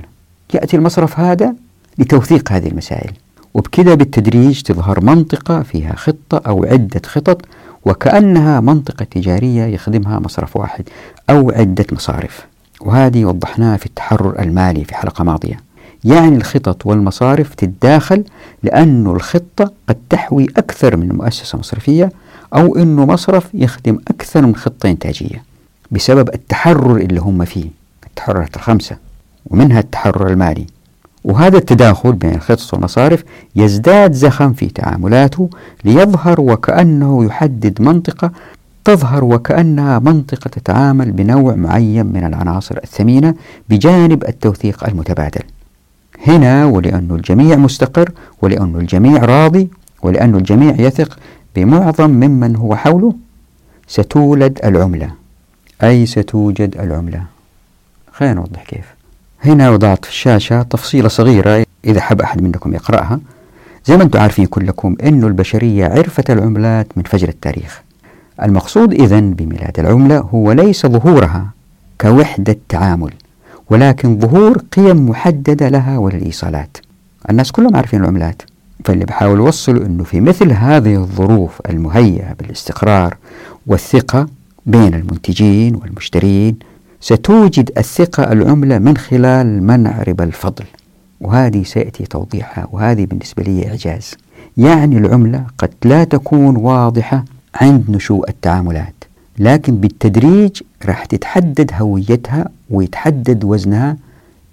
يأتي المصرف هذا لتوثيق هذه المسائل. وبكذا بالتدريج تظهر منطقة فيها خطة أو عدة خطط وكأنها منطقة تجارية يخدمها مصرف واحد أو عدة مصارف. وهذه وضحناها في التحرر المالي في حلقة ماضية. يعني الخطط والمصارف تتداخل لأن الخطة قد تحوي أكثر من مؤسسة مصرفية أو أنه مصرف يخدم أكثر من خطة إنتاجية بسبب التحرر اللي هم فيه التحررات الخمسة ومنها التحرر المالي. وهذا التداخل بين الخطط والمصارف يزداد زخم في تعاملاته ليظهر وكأنه يحدد منطقة تظهر وكأنها منطقة تتعامل بنوع معين من العناصر الثمينة بجانب التوثيق المتبادل. هنا ولأن الجميع مستقر ولأن الجميع راضي ولأن الجميع يثق بمعظم ممن هو حوله ستولد العملة. أي ستوجد العملة؟ خلينا نوضح كيف. هنا وضعت في الشاشة تفصيلة صغيرة إذا حب أحد منكم يقرأها. زي ما أنتم عارفين كلكم أن البشرية عرفت العملات من فجر التاريخ. المقصود إذن بميلاد العملة هو ليس ظهورها كوحدة تعامل ولكن ظهور قيم محددة لها وللإيصالات. الناس كلهم عارفين العملات فاللي بحاول يوصله أنه في مثل هذه الظروف المهيئة بالاستقرار والثقة بين المنتجين والمشترين ستوجد الثقة العملة من خلال منع ربا الفضل. وهذه سيأتي توضيحها وهذه بالنسبة لي إعجاز. يعني العملة قد لا تكون واضحة عند نشوء التعاملات لكن بالتدريج راح تتحدد هويتها ويتحدد وزنها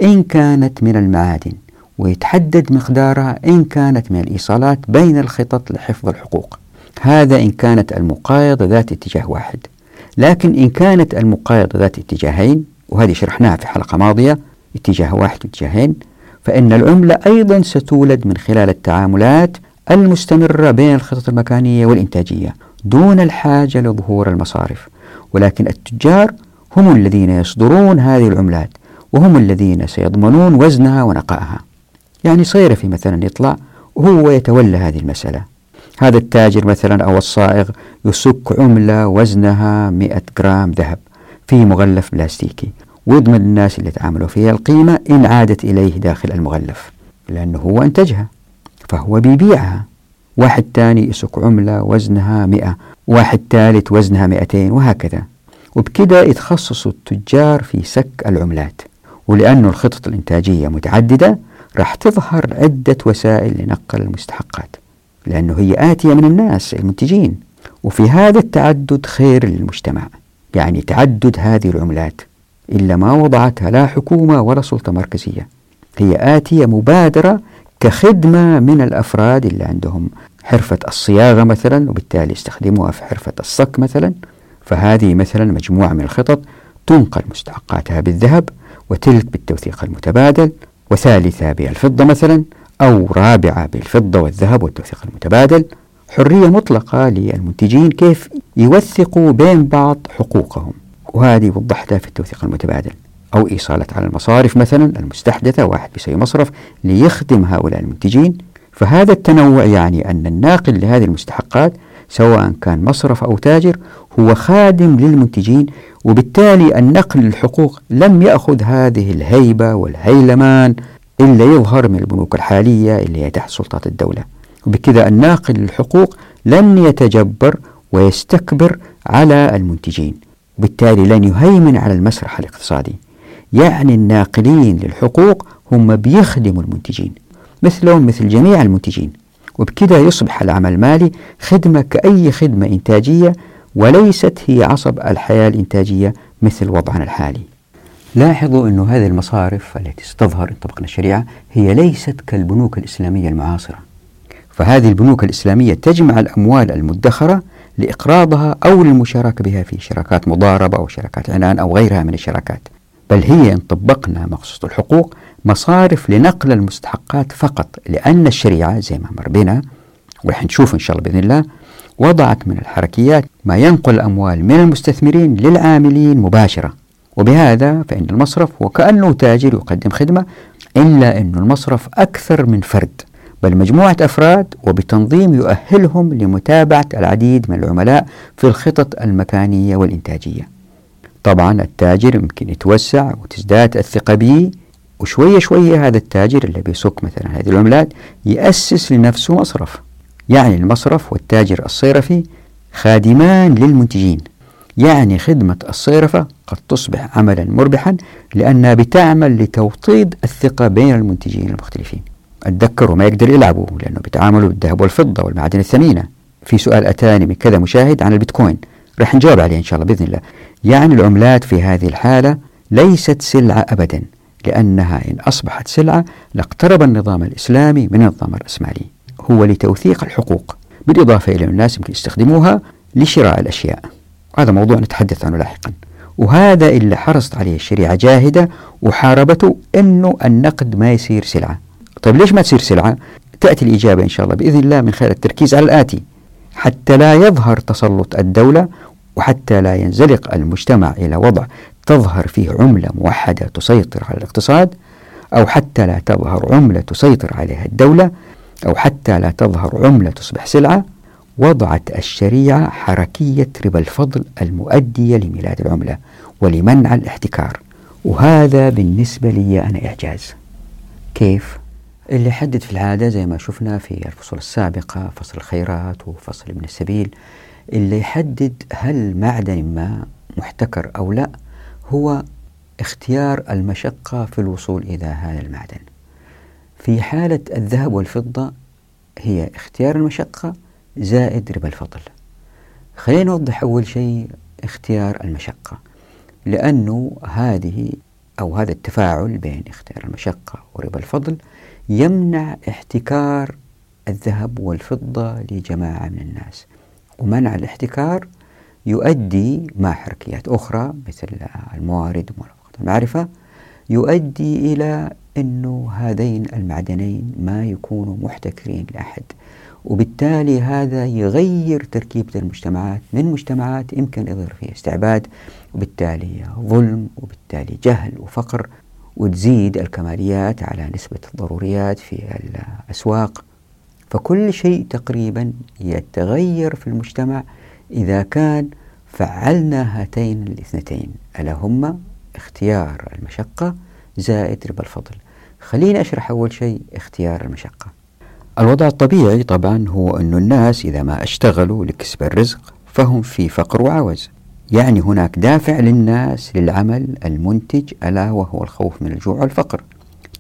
إن كانت من المعادن ويتحدد مقدارها إن كانت من الإيصالات بين الخطط لحفظ الحقوق. هذا إن كانت المقايضة ذات اتجاه واحد. لكن إن كانت المقايضة ذات اتجاهين وهذه شرحناها في حلقة ماضية اتجاه واحد واتجاهين فإن العملة أيضا ستولد من خلال التعاملات المستمرة بين الخطط المكانية والإنتاجية. دون الحاجة لظهور المصارف. ولكن التجار هم الذين يصدرون هذه العملات وهم الذين سيضمنون وزنها ونقائها. يعني صيرفي مثلا يطلع وهو يتولى هذه المسألة. هذا التاجر مثلا أو الصائغ يسك عملة وزنها 100 جرام ذهب في مغلف بلاستيكي. ويضمن الناس اللي تعاملوا فيها القيمة إن عادت إليه داخل المغلف لأنه هو أنتجها فهو بيبيعها. واحد تاني يسك عملة وزنها مئة واحد ثالث وزنها مئتين وهكذا. وبكده يتخصصوا التجار في سك العملات. ولأن الخطط الإنتاجية متعددة راح تظهر عدة وسائل لنقل المستحقات لأنه هي آتية من الناس المنتجين. وفي هذا التعدد خير للمجتمع. يعني تعدد هذه العملات. إلا ما وضعتها لا حكومة ولا سلطة مركزية. هي آتية مبادرة كخدمة من الأفراد اللي عندهم حرفة الصياغة مثلا وبالتالي يستخدموها في حرفة الصك مثلا. فهذه مثلا مجموعة من الخطط تنقل مستحقاتها بالذهب وتلك بالتوثيق المتبادل وثالثة بالفضة مثلا أو رابعة بالفضة والذهب والتوثيق المتبادل. حرية مطلقة للمنتجين كيف يوثقوا بين بعض حقوقهم. وهذه وضحتها في التوثيق المتبادل. أو إيصالات على المصارف مثلا المستحدثة واحد بيسوي مصرف ليخدم هؤلاء المنتجين. فهذا التنوع يعني أن الناقل لهذه المستحقات سواء كان مصرف أو تاجر هو خادم للمنتجين وبالتالي النقل للحقوق لم يأخذ هذه الهيبة والهيلمان إلا يظهر من البنوك الحالية اللي هي تحت سلطات الدولة. وبكذا الناقل للحقوق لن يتجبر ويستكبر على المنتجين. بالتالي لن يهيمن على المسرح الاقتصادي. يعني الناقلين للحقوق هم بيخدموا المنتجين مثلهم مثل جميع المنتجين. وبكذا يصبح العمل المالي خدمة كأي خدمة إنتاجية وليست هي عصب الحياة الإنتاجية مثل وضعنا الحالي. لاحظوا أن هذه المصارف التي ستظهر إن طبقنا الشريعة هي ليست كالبنوك الإسلامية المعاصرة. فهذه البنوك الإسلامية تجمع الأموال المدخرة لإقراضها أو للمشاركة بها في شراكات مضاربة أو شراكات عنان أو غيرها من الشراكات. بل هي إن طبقنا مقصود الحقوق مصارف لنقل المستحقات فقط لأن الشريعة زي ما مر بنا ورح نشوف إن شاء الله بإذن الله وضعت من الحركيات ما ينقل الأموال من المستثمرين للعاملين مباشرة. وبهذا فإن المصرف وكأنه تاجر يقدم خدمة إلا أن المصرف أكثر من فرد بل مجموعة أفراد وبتنظيم يؤهلهم لمتابعة العديد من العملاء في الخطط المكانية والإنتاجية. طبعا التاجر يمكن يتوسع وتزداد الثقة به وشوية شوية هذا التاجر اللي بيسوق مثلا هذه العملات يأسس لنفسه مصرف. يعني المصرف والتاجر الصيرفي خادمان للمنتجين. يعني خدمة الصيرفة قد تصبح عملا مربحا لأنها بتعمل لتوطيد الثقة بين المنتجين المختلفين. أتذكروا ما يقدر يلعبوا لأنه بيتعاملوا بالذهب والفضة والمعادن الثمينة. في سؤال أتاني من كذا مشاهد عن البيتكوين رح نجاوب عليه إن شاء الله بإذن الله. يعني العملات في هذه الحالة ليست سلعة أبدا لأنها إن أصبحت سلعة لاقترب النظام الإسلامي من النظام الرأسمالي هو لتوثيق الحقوق بالإضافة إلى الناس يمكن يستخدموها لشراء الأشياء. هذا موضوع نتحدث عنه لاحقا. وهذا اللي حرصت عليه الشريعة جاهدة وحاربته أنه النقد ما يصير سلعة. طيب ليش ما تصير سلعة؟ تأتي الإجابة إن شاء الله بإذن الله من خلال التركيز على الآتي. حتى لا يظهر تسلط الدولة وحتى لا ينزلق المجتمع إلى وضع تظهر فيه عملة موحدة تسيطر على الاقتصاد أو حتى لا تظهر عملة تسيطر عليها الدولة أو حتى لا تظهر عملة تصبح سلعة وضعت الشريعة حركية ربا الفضل المؤدية لميلاد العملة ولمنع الاحتكار. وهذا بالنسبة لي أنا إعجاز. كيف؟ اللي حدد في العادة زي ما شفنا في الفصول السابقة فصل الخيرات وفصل ابن السبيل. اللي يحدد هل معدن ما محتكر أو لا هو اختيار المشقة في الوصول إلى هذا المعدن. في حالة الذهب والفضة هي اختيار المشقة زائد ربا الفضل. خلينا نوضح أول شيء اختيار المشقة لأنه هذه أو هذا التفاعل بين اختيار المشقة وربا الفضل يمنع احتكار الذهب والفضة لجماعة من الناس. ومنع الاحتكار يؤدي مع حركيات أخرى مثل الموارد ومرافقة المعرفة يؤدي إلى أنه هذين المعدنين ما يكونوا محتكرين لأحد. وبالتالي هذا يغير تركيبة المجتمعات من مجتمعات يمكن يظهر فيها استعباد وبالتالي ظلم وبالتالي جهل وفقر وتزيد الكماليات على نسبة الضروريات في الأسواق. فكل شيء تقريبا يتغير في المجتمع إذا كان فعلنا هاتين الاثنتين. ألا هما اختيار المشقة زائد ربا الفضل. خليني أشرح أول شيء اختيار المشقة. الوضع الطبيعي طبعا هو أن الناس إذا ما اشتغلوا لكسب الرزق فهم في فقر وعوز. يعني هناك دافع للناس للعمل المنتج ألا وهو الخوف من الجوع والفقر.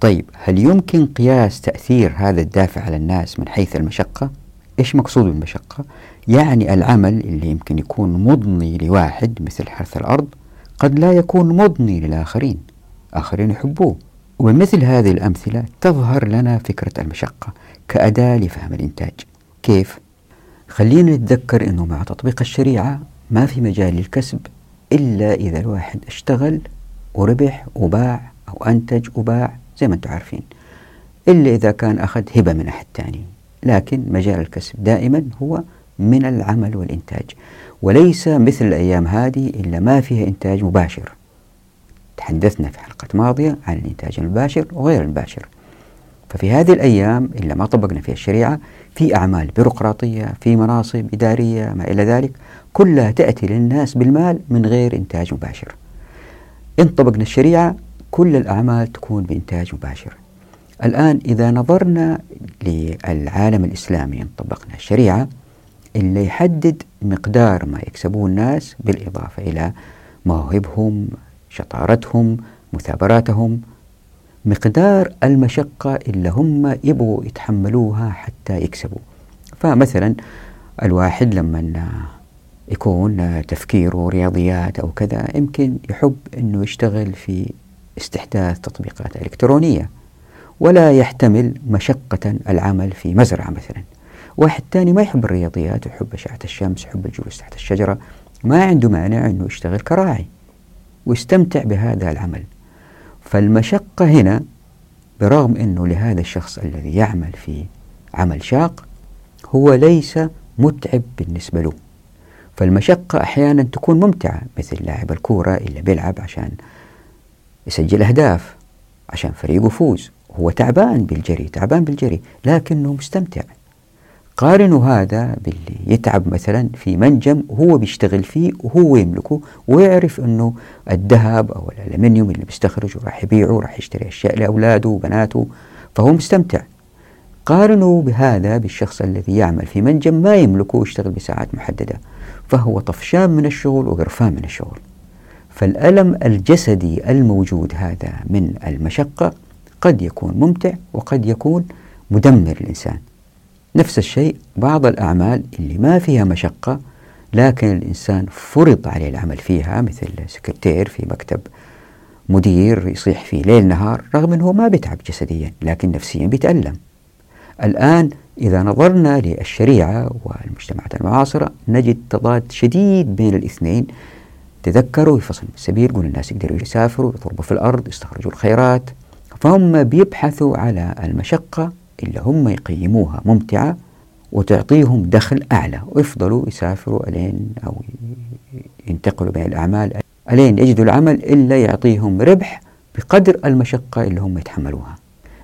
طيب هل يمكن قياس تأثير هذا الدافع على الناس من حيث المشقة؟ إيش مقصود بالمشقة؟ يعني العمل اللي يمكن يكون مضني لواحد مثل حرث الأرض قد لا يكون مضني للآخرين آخرين يحبوه ومثل هذه الأمثلة تظهر لنا فكرة المشقة كأداة لفهم الإنتاج كيف؟ خلينا نتذكر أنه مع تطبيق الشريعة ما في مجال للكسب إلا إذا الواحد اشتغل وربح وباع أو أنتج وباع زي ما أنتم عارفين. إلا إذا كان أخذ هبة من أحد ثاني لكن مجال الكسب دائما هو من العمل والإنتاج. وليس مثل الأيام هذه إلا ما فيها إنتاج مباشر. تحدثنا في حلقة ماضية عن الإنتاج المباشر وغير المباشر. ففي هذه الأيام إلا ما طبقنا فيها الشريعة في أعمال بيروقراطية في مناصب إدارية ما إلى ذلك كلها تأتي للناس بالمال من غير إنتاج مباشر. إن طبقنا الشريعة كل الأعمال تكون بإنتاج مباشر. الآن إذا نظرنا للعالم الإسلامي طبقنا الشريعة اللي يحدد مقدار ما يكسبوه الناس بالإضافة إلى مواهبهم شطارتهم مثابراتهم مقدار المشقة اللي هم يبغوا يتحملوها حتى يكسبوا. فمثلا الواحد لما يكون تفكيره رياضيات أو كذا يمكن يحب أنه يشتغل في استحداث تطبيقات إلكترونية ولا يحتمل مشقة العمل في مزرعة مثلا. واحد ثاني ما يحب الرياضيات ويحب أشعة الشمس يحب الجلوس تحت الشجرة ما عنده مانع أنه يشتغل كراعي ويستمتع بهذا العمل. فالمشقة هنا برغم أنه لهذا الشخص الذي يعمل في عمل شاق هو ليس متعب بالنسبة له. فالمشقة أحيانا تكون ممتعة مثل لاعب الكورة اللي بيلعب عشان يسجل أهداف عشان فريقه يفوز. هو تعبان بالجري تعبان بالجري لكنه مستمتع. قارنوا هذا باللي يتعب مثلا في منجم وهو بيشتغل فيه وهو يملكه ويعرف إنه الذهب أو الألمنيوم اللي بيستخرجه راح يبيعه راح يشتري أشياء لأولاده وبناته فهو مستمتع. قارنوا بهذا بالشخص الذي يعمل في منجم ما يملكه ويشتغل بساعات محددة فهو طفشان من الشغل وقرفان من الشغل. فالألم الجسدي الموجود هذا من المشقة قد يكون ممتع وقد يكون مدمر للإنسان نفس الشيء بعض الأعمال اللي ما فيها مشقة لكن الإنسان فرض عليه العمل فيها مثل سكرتير في مكتب مدير يصيح فيه ليل نهار رغم أنه ما بيتعب جسديا لكن نفسيا بيتألم. الآن إذا نظرنا للشريعة والمجتمعات المعاصرة نجد تضاد شديد بين الاثنين تذكروا في فصل السبيل قول الناس يقدروا يسافروا يضربوا في الأرض يستخرجوا الخيرات. فهم بيبحثوا على المشقة اللي هم يقيموها ممتعة وتعطيهم دخل أعلى ويفضلوا يسافروا ألين أو ينتقلوا بين الأعمال ألين يجدوا العمل إلا يعطيهم ربح بقدر المشقة اللي هم يتحملوها.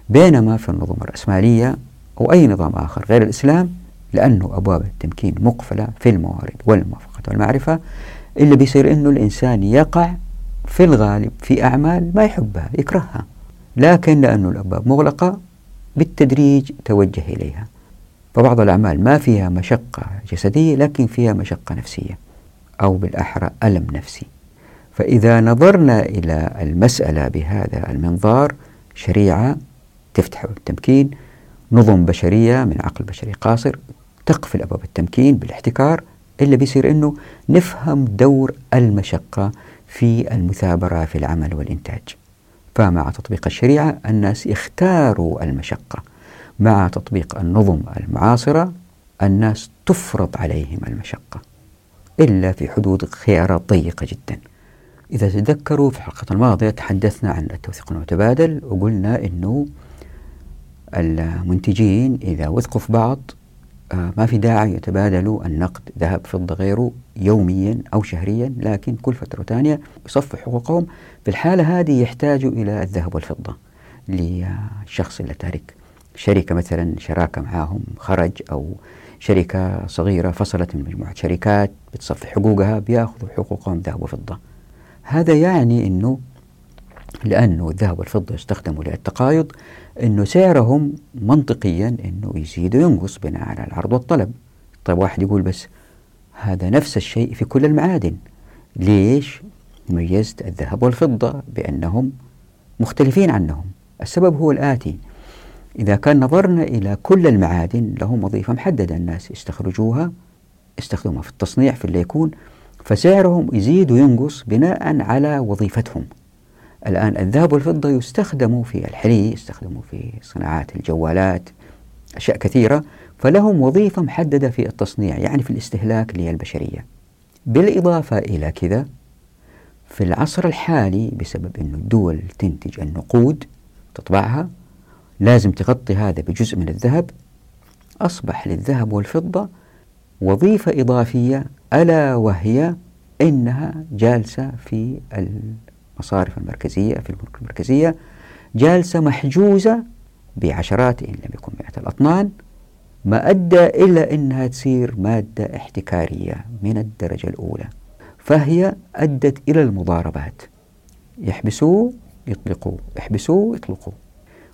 بينما في النظم الرأسمالية أو أي نظام آخر غير الإسلام لأنه أبواب التمكين مقفلة في الموارد والموافقة والمعرفة اللي بيصير أنه الإنسان يقع في الغالب في أعمال ما يحبها يكرهها. لكن لأنه الأبواب مغلقة بالتدريج توجه إليها. فبعض الأعمال ما فيها مشقة جسدية لكن فيها مشقة نفسية أو بالأحرى ألم نفسي. فإذا نظرنا إلى المسألة بهذا المنظار شريعة تفتح التمكين. نظم بشرية من عقل بشري قاصر تقفل أبواب التمكين بالاحتكار. إلا بيصير أنه نفهم دور المشقة في المثابرة في العمل والإنتاج. فمع تطبيق الشريعة الناس اختاروا المشقة. مع تطبيق النظم المعاصرة الناس تفرض عليهم المشقة. إلا في حدود خيارات ضيقة جدا. إذا تذكروا في الحلقة الماضية تحدثنا عن التوثيق المتبادل وقلنا أنه المنتجين إذا وثقوا في بعض ما في داعي يتبادلوا النقد ذهب فضة غيره يوميا أو شهريا لكن كل فترة ثانية يصفوا حقوقهم. في الحالة هذه يحتاجوا إلى الذهب والفضة للشخص اللي تارك. شركة مثلا شراكة معاهم خرج أو شركة صغيرة فصلت من مجموعة شركات بتصفي حقوقها بيأخذوا حقوقهم ذهب وفضة. هذا يعني أنه لأنه الذهب والفضة يستخدموا للتقايض أنه سعرهم منطقيا أنه يزيد وينقص بناء على العرض والطلب. طيب واحد يقول بس هذا نفس الشيء في كل المعادن. ليش ميزت الذهب والفضة؟ بأنهم مختلفين عنهم. السبب هو الآتي. إذا كان نظرنا إلى كل المعادن لهم وظيفة محددة. الناس يستخرجوها يستخدموها في التصنيع في اللي يكون فسعرهم يزيد وينقص بناء على وظيفتهم. الآن الذهب والفضة يستخدموا في الحلي يستخدموا في صناعات الجوالات أشياء كثيرة فلهم وظيفة محددة في التصنيع يعني في الاستهلاك للبشرية. بالإضافة إلى كذا في العصر الحالي بسبب أن الدول تنتج النقود تطبعها لازم تغطي هذا بجزء من الذهب أصبح للذهب والفضة وظيفة إضافية ألا وهي أنها جالسة في المصارف المركزية في البنوك المركزية جالسة محجوزة بعشرات إن لم يكن مئة الأطنان ما أدى إلى أنها تصير مادة احتكارية من الدرجة الأولى فهي أدت إلى المضاربات. يحبسوه يطلقوه يحبسوه يطلقوه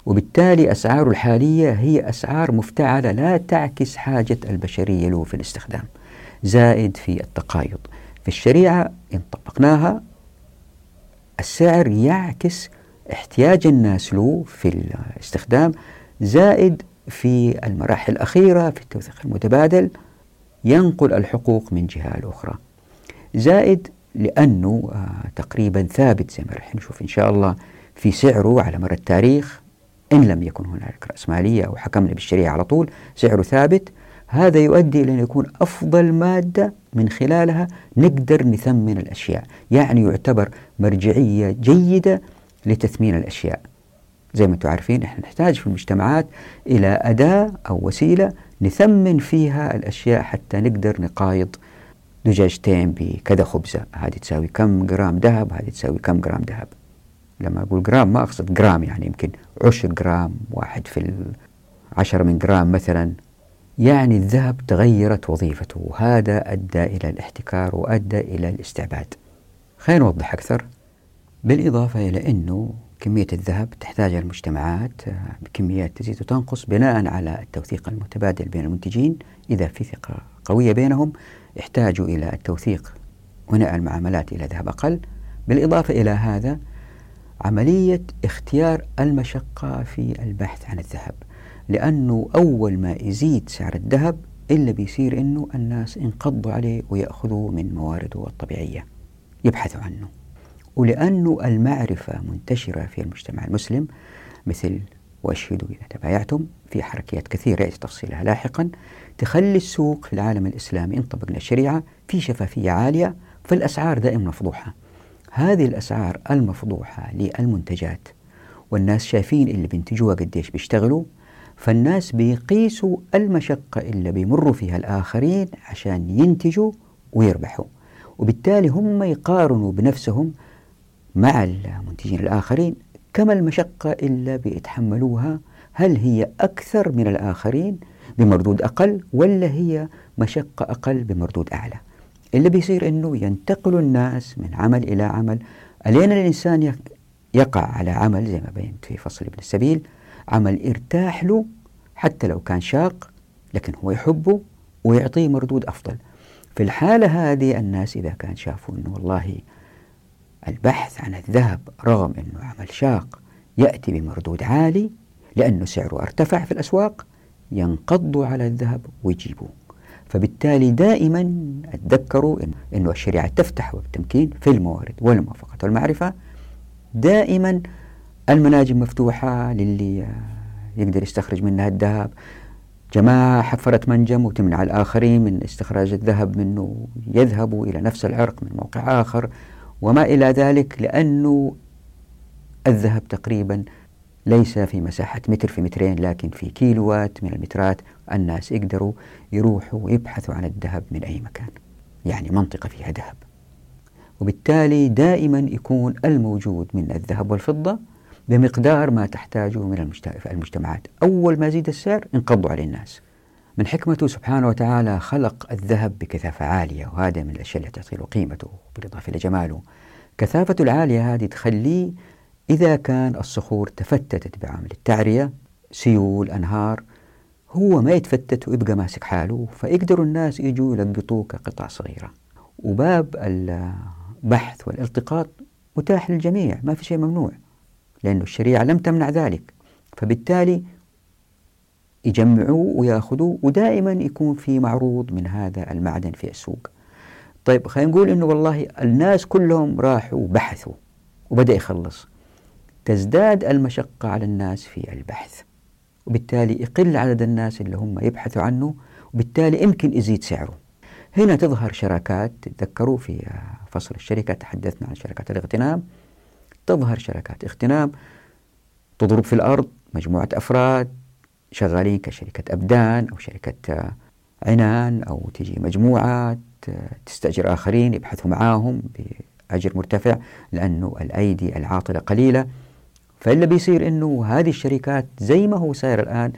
وبالتالي أسعاره الحالية هي أسعار مفتعلة لا تعكس حاجة البشرية له في الاستخدام زائد في التقايض. في الشريعة إن طبقناها السعر يعكس احتياج الناس له في الاستخدام زائد في المراحل الأخيرة في التوثيق المتبادل ينقل الحقوق من جهة لأخرى. زائد لأنه آه تقريبا ثابت زي ما رح نشوف إن شاء الله في سعره على مر التاريخ إن لم يكن هناك رأسمالية أو حكمنا بالشريعة على طول سعره ثابت هذا يؤدي إلى أن يكون أفضل مادة من خلالها نقدر نثمن الأشياء. يعني يعتبر مرجعية جيدة لتثمين الأشياء. زي ما أنتم عارفين إحنا نحتاج في المجتمعات إلى أداة أو وسيلة نثمن فيها الأشياء حتى نقدر نقايض دجاجتين بكذا خبزة. هذه تساوي كم جرام ذهب هذه تساوي كم جرام ذهب. لما أقول جرام ما أقصد جرام يعني يمكن عشر جرام واحد في العشرة من جرام مثلا. يعني الذهب تغيرت وظيفته. وهذا أدى إلى الاحتكار وأدى إلى الاستعباد. خلينا نوضح أكثر. بالإضافة إلى أنه كمية الذهب تحتاج المجتمعات بكميات تزيد وتنقص بناء على التوثيق المتبادل بين المنتجين. إذا في ثقة قوية بينهم يحتاجوا إلى التوثيق ونقل المعاملات إلى ذهب أقل. بالإضافة إلى هذا عملية اختيار المشقة في البحث عن الذهب. لأنه أول ما يزيد سعر الذهب إلا بيصير أنه الناس انقضوا عليه ويأخذوا من موارده الطبيعية يبحثوا عنه. ولأنه المعرفة منتشرة في المجتمع المسلم مثل واشهدوا إذا تبايعتم في حركيات كثيرة يأتي تفصيلها لاحقا تخلي السوق في العالم الإسلامي إن طبقنا الشريعة في شفافية عالية فالأسعار دائما مفضوحة. هذه الأسعار المفضوحة للمنتجات والناس شايفين اللي بينتجوها قديش بيشتغلوا فالناس بيقيسوا المشقة اللي بيمروا فيها الآخرين عشان ينتجوا ويربحوا. وبالتالي هم يقارنوا بنفسهم مع المنتجين الآخرين كما المشقة اللي بيتحملوها هل هي أكثر من الآخرين بمردود أقل ولا هي مشقة أقل بمردود أعلى. اللي بيصير أنه ينتقل الناس من عمل إلى عمل. ألين الإنسان يقع على عمل زي ما بينت في فصل ابن السبيل؟ عمل إرتاح له حتى لو كان شاق لكن هو يحبه ويعطيه مردود أفضل. في الحالة هذه الناس إذا كان شافوا أنه والله البحث عن الذهب رغم أنه عمل شاق يأتي بمردود عالي لأنه سعره ارتفع في الأسواق ينقضوا على الذهب ويجيبوه. فبالتالي دائما أتذكروا أنه الشريعة تفتح بالتمكين في الموارد والموافقة والمعرفة. دائما المناجم مفتوحة للي يقدر يستخرج منها الذهب. جماعة حفرت منجم وتمنع الآخرين من استخراج الذهب منه يذهبوا إلى نفس العرق من موقع آخر وما إلى ذلك لأنه الذهب تقريبا ليس في مساحة متر في مترين لكن في كيلوات من المترات. الناس يقدروا يروحوا ويبحثوا عن الذهب من أي مكان يعني منطقة فيها ذهب. وبالتالي دائما يكون الموجود من الذهب والفضة بمقدار ما تحتاجه من المجتمعات. أول ما يزيد السعر انقضوا عليه الناس. من حكمته سبحانه وتعالى خلق الذهب بكثافة عالية وهذا من الأشياء التي تعطي له قيمته بالإضافة إلى جماله. كثافته العالية هذه تخليه إذا كان الصخور تفتتت بعمل التعرية سيول أنهار هو ما يتفتت ويبقى ماسك حاله فيقدروا الناس يجوا يلقطوه كقطع صغيرة. وباب البحث والالتقاط متاح للجميع ما في شيء ممنوع. لأن الشريعة لم تمنع ذلك. فبالتالي يجمعوه ويأخذوه ودائما يكون في معروض من هذا المعدن في السوق. طيب خلينا نقول إنه والله الناس كلهم راحوا بحثوا وبدأ يخلص. تزداد المشقة على الناس في البحث وبالتالي يقل عدد الناس اللي هم يبحثوا عنه وبالتالي يمكن يزيد سعره. هنا تظهر شراكات تذكروا في فصل الشركة تحدثنا عن شركات الاغتنام. تظهر شركات اغتنام تضرب في الأرض مجموعة أفراد شغالين كشركة أبدان أو شركة عنان أو تجي مجموعات تستأجر آخرين يبحثوا معاهم بأجر مرتفع لأنه الأيدي العاطلة قليلة. فإلا بيصير أنه هذه الشركات زي ما هو صاير الآن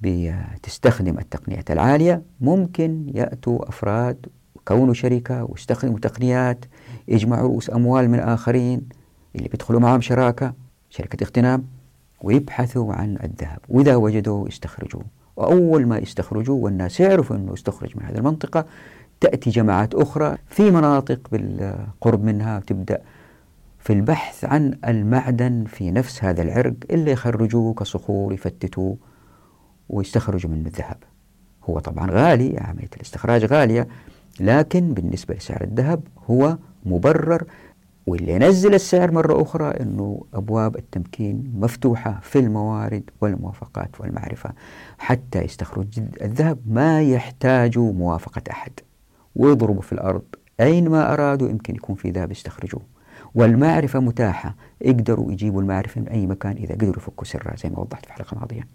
بتستخدم التقنيات العالية. ممكن يأتوا أفراد وكونوا شركة ويستخدموا تقنيات يجمعوا رؤوس أموال من آخرين اللي بيدخلوا معهم شراكة شركة اغتنام ويبحثوا عن الذهب. وإذا وجدوا يستخرجوه وأول ما يستخرجوه والناس يعرفوا أنه يستخرج من هذه المنطقة تأتي جماعات أخرى في مناطق بالقرب منها تبدأ في البحث عن المعدن في نفس هذا العرق اللي يخرجوه كصخور يفتتوه ويستخرجوا منه الذهب. هو طبعا غالي عملية الاستخراج غالية لكن بالنسبة لسعر الذهب هو مبرر. واللي ينزل السعر مرة أخرى أنه أبواب التمكين مفتوحة في الموارد والموافقات والمعرفة. حتى يستخرج الذهب ما يحتاجوا موافقة أحد. ويضربوا في الأرض. أينما أرادوا يمكن يكون في ذهب يستخرجوه والمعرفة متاحة. يقدروا يجيبوا المعرفة من أي مكان إذا قدروا يفكوا سرها زي ما وضحت في الحلقة الماضية.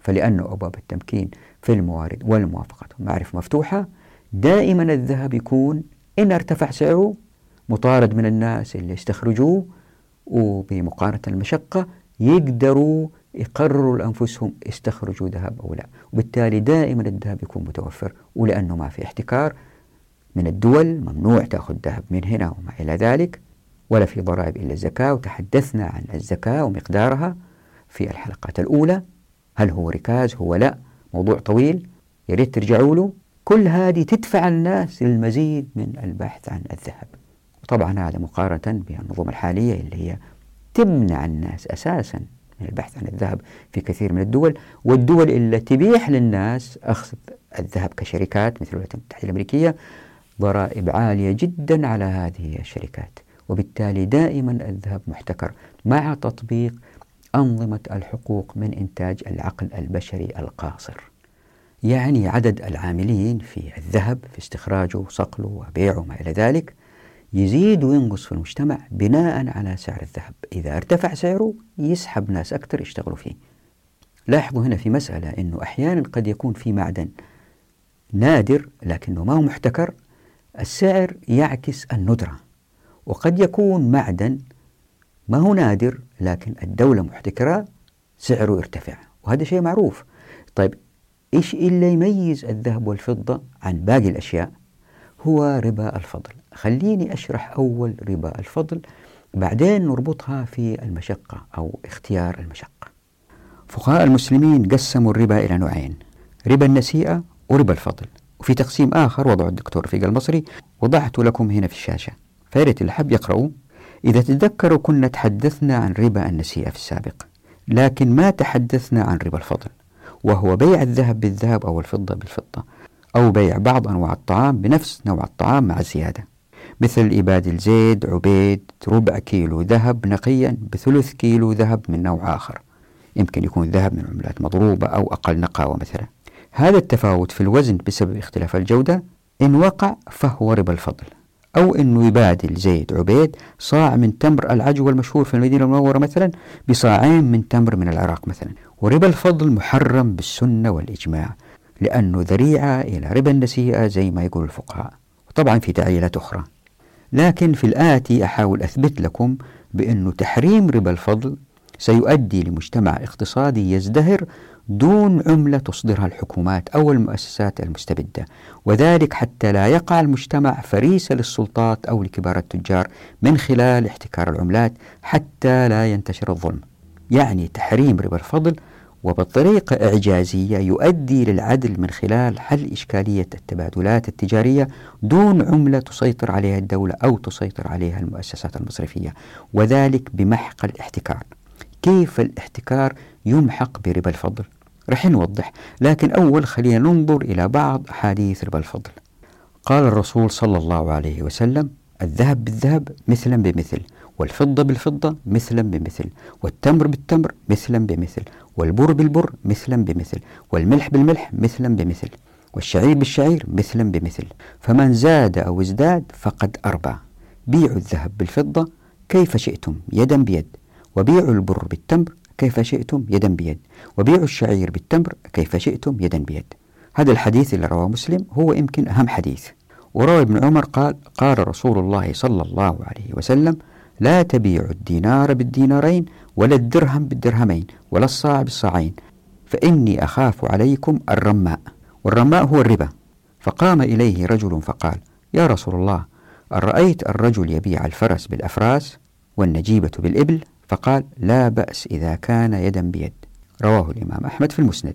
فلأنه أبواب التمكين في الموارد والموافقات والمعرفة مفتوحة دائما الذهب يكون إن ارتفع سعره مطارد من الناس اللي استخرجوه وبمقارنة المشقة يقدروا يقرروا لأنفسهم يستخرجوا ذهب أو لا. وبالتالي دائما الذهب يكون متوفر ولأنه ما في احتكار من الدول ممنوع تأخذ ذهب من هنا وما إلى ذلك ولا في ضرائب إلا الزكاة. وتحدثنا عن الزكاة ومقدارها في الحلقات الأولى. هل هو ركاز؟ هو لا. موضوع طويل. يا ريت ترجعوا له. كل هذه تدفع الناس للمزيد من البحث عن الذهب. وطبعا هذا مقارنة بالنظم الحالية اللي هي تمنع الناس أساسا من البحث عن الذهب في كثير من الدول والدول اللي تبيح للناس أخذ الذهب كشركات مثل الولايات المتحدة الأمريكية ضرائب عالية جدا على هذه الشركات وبالتالي دائما الذهب محتكر مع تطبيق أنظمة الحقوق من إنتاج العقل البشري القاصر. يعني عدد العاملين في الذهب في استخراجه وصقله وبيعه وما إلى ذلك يزيد وينقص في المجتمع بناء على سعر الذهب. إذا ارتفع سعره يسحب ناس أكثر يشتغلوا فيه. لاحظوا هنا في مسألة أنه أحيانا قد يكون في معدن نادر لكنه ما هو محتكر. السعر يعكس الندرة وقد يكون معدن ما هو نادر لكن الدولة محتكرة سعره يرتفع وهذا شيء معروف. طيب إيش اللي يميز الذهب والفضة عن باقي الأشياء؟ هو ربا الفضل. خليني أشرح أول ربا الفضل بعدين نربطها في المشقة أو اختيار المشقة. فقهاء المسلمين قسموا الربا إلى نوعين ربا النسيئة وربا الفضل. وفي تقسيم آخر وضعه الدكتور رفيق المصري وضعته لكم هنا في الشاشة. فياريت اللي حب يقرأوا إذا تتذكروا كنا تحدثنا عن ربا النسيئة في السابق لكن ما تحدثنا عن ربا الفضل وهو بيع الذهب بالذهب أو الفضة بالفضة أو بيع بعض أنواع الطعام بنفس نوع الطعام مع زيادة مثل إباد الزيد عبيد ربع كيلو ذهب نقيا بثلث كيلو ذهب من نوع آخر. يمكن يكون ذهب من عملات مضروبة أو أقل نقاوة مثلا. هذا التفاوت في الوزن بسبب اختلاف الجودة. إن وقع فهو ربا الفضل. أو أنه يبادل زيد عبيد صاع من تمر العجوة المشهور في المدينة المنورة مثلا بصاعين من تمر من العراق مثلا. وربا الفضل محرم بالسنة والإجماع لأنه ذريعة إلى ربا النسيئة زي ما يقول الفقهاء. وطبعا في تعليلات أخرى. لكن في الآتي أحاول أثبت لكم بأن تحريم ربا الفضل سيؤدي لمجتمع اقتصادي يزدهر دون عملة تصدرها الحكومات أو المؤسسات المستبدة وذلك حتى لا يقع المجتمع فريسة للسلطات أو لكبار التجار من خلال احتكار العملات حتى لا ينتشر الظلم. يعني تحريم ربا الفضل وبطريقة إعجازية يؤدي للعدل من خلال حل إشكالية التبادلات التجارية دون عملة تسيطر عليها الدولة أو تسيطر عليها المؤسسات المصرفية وذلك بمحق الاحتكار. كيف الاحتكار يمحق بربا الفضل؟ رح نوضح لكن أول خلينا ننظر إلى بعض أحاديث ربا الفضل. قال الرسول صلى الله عليه وسلم الذهب بالذهب مثلا بمثل والفضة بالفضة مثلا بمثل والتمر بالتمر مثلا بمثل والبر بالبر مثلا بمثل والملح بالملح مثلا بمثل والشعير بالشعير مثلا بمثل. فمن زاد أو ازداد فقد أربى بيعوا الذهب بالفضة كيف شئتم يدا بيد. وبيعوا البر بالتمر كيف شئتم يدا بيد. وبيعوا الشعير بالتمر كيف شئتم يدا بيد. هذا الحديث اللي رواه مسلم هو يمكن أهم حديث. وروى ابن عمر قال قال رسول الله صلى الله عليه وسلم لا تبيعوا الدينار بالدينارين ولا الدرهم بالدرهمين ولا الصاع بالصاعين فإني أخاف عليكم الرماء والرماء هو الربا. فقام إليه رجل فقال يا رسول الله أرأيت الرجل يبيع الفرس بالأفراس والنجيبة بالإبل فقال لا بأس إذا كان يدا بيد. رواه الإمام أحمد في المسند.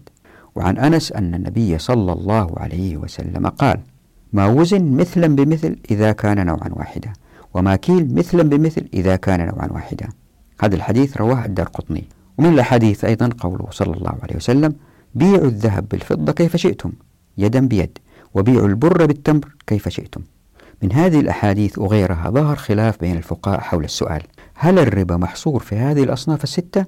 وعن أنس أن النبي صلى الله عليه وسلم قال ما وزن مثلا بمثل إذا كان نوعا واحدا. وما كيل مثلا بمثل إذا كان نوعا واحدا. هذا الحديث رواه الدار قطني ومن الأحاديث أيضا قوله صلى الله عليه وسلم بيعوا الذهب بالفضة كيف شئتم يدا بيد وبيعوا البر بالتمر كيف شئتم. من هذه الأحاديث وغيرها ظهر خلاف بين الفقهاء حول السؤال هل الربا محصور في هذه الأصناف الستة؟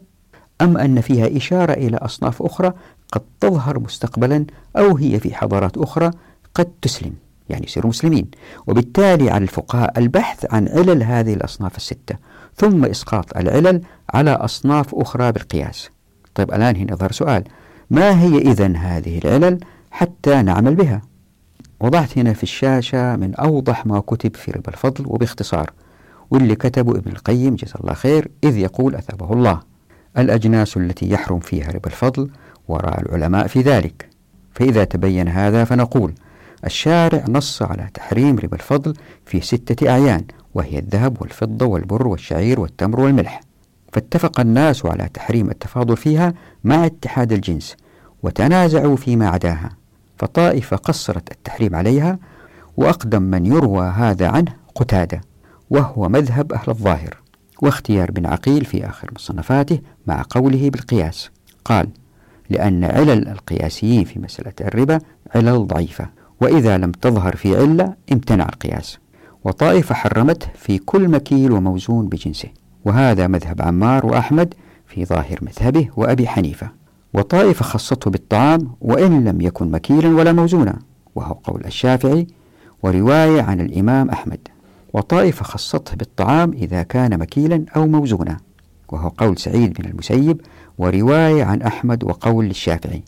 أم أن فيها إشارة إلى أصناف أخرى قد تظهر مستقبلا أو هي في حضارات أخرى قد تسلم؟ يعني يصيروا مسلمين. وبالتالي على الفقهاء البحث عن علل هذه الأصناف الستة ثم إسقاط العلل على أصناف أخرى بالقياس. طيب الآن هنا يظهر سؤال. ما هي إذا هذه العلل حتى نعمل بها؟ وضعت هنا في الشاشة من أوضح ما كتب في ربا الفضل وباختصار. واللي كتبه ابن القيم جزا الله خير إذ يقول أثابه الله. الأجناس التي يحرم فيها ربا الفضل وراء العلماء في ذلك. فإذا تبين هذا فنقول الشارع نص على تحريم ربا الفضل في ستة أعيان وهي الذهب والفضة والبر والشعير والتمر والملح. فاتفق الناس على تحريم التفاضل فيها مع اتحاد الجنس وتنازعوا فيما عداها. فطائفة قصرت التحريم عليها وأقدم من يروى هذا عنه قتادة وهو مذهب أهل الظاهر. واختيار بن عقيل في آخر مصنفاته مع قوله بالقياس. قال لأن علل القياسيين في مسألة الربا علل ضعيفة وإذا لم تظهر في علة امتنع القياس. وطائفة حرمته في كل مكيل وموزون بجنسه. وهذا مذهب عمار وأحمد في ظاهر مذهبه وأبي حنيفة. وطائفة خصته بالطعام وإن لم يكن مكيلا ولا موزونا وهو قول الشافعي ورواية عن الإمام أحمد. وطائفة خصته بالطعام إذا كان مكيلا أو موزونا وهو قول سعيد بن المسيب ورواية عن أحمد وقول للشافعي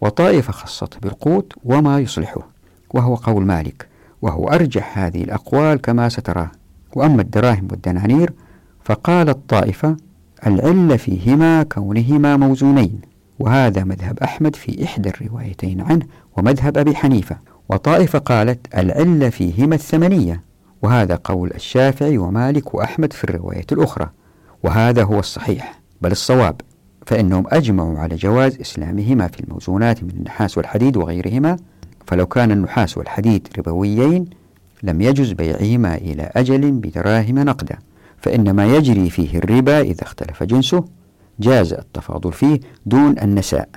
وطائفة خصته بالقوت وما يصلحه. وهو قول مالك وهو أرجح هذه الأقوال كما ستراه وأما الدراهم والدنانير فقال الطائفة العلة فيهما كونهما موزونين وهذا مذهب أحمد في إحدى الروايتين عنه ومذهب أبي حنيفة. وطائفة قالت العلة فيهما الثمنية وهذا قول الشافعي ومالك وأحمد في الرواية الأخرى. وهذا هو الصحيح بل الصواب فإنهم أجمعوا على جواز إسلامهما في الموزونات من النحاس والحديد وغيرهما فلو كان النحاس والحديد ربويين لم يجز بيعهما إلى أجل بدراهم نقدا فإن ما يجري فيه الربا إذا اختلف جنسه جاز التفاضل فيه دون النساء.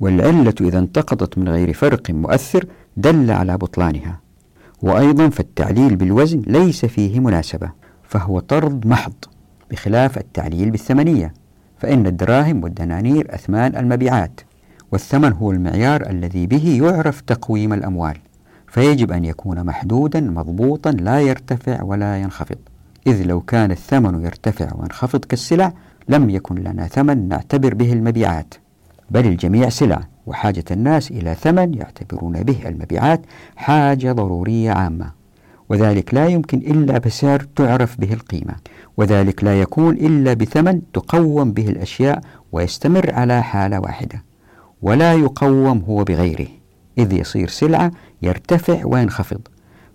والعلة إذا انتقضت من غير فرق مؤثر دل على بطلانها. وأيضا فالتعليل بالوزن ليس فيه مناسبة فهو طرد محض بخلاف التعليل بالثمنية فإن الدراهم والدنانير أثمان المبيعات. والثمن هو المعيار الذي به يعرف تقويم الأموال فيجب أن يكون محدودا مضبوطا لا يرتفع ولا ينخفض. إذ لو كان الثمن يرتفع وينخفض كالسلع لم يكن لنا ثمن نعتبر به المبيعات بل الجميع سلع وحاجة الناس إلى ثمن يعتبرون به المبيعات حاجة ضرورية عامة. وذلك لا يمكن إلا بسعر تعرف به القيمة وذلك لا يكون إلا بثمن تقوم به الأشياء ويستمر على حالة واحدة. ولا يقوم هو بغيره. إذ يصير سلعة يرتفع وينخفض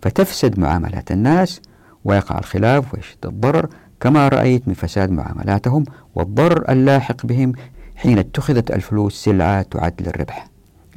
فتفسد معاملات الناس ويقع الخلاف ويشد الضرر كما رأيت من فساد معاملاتهم والضرر اللاحق بهم حين اتخذت الفلوس سلعة تعد للربح.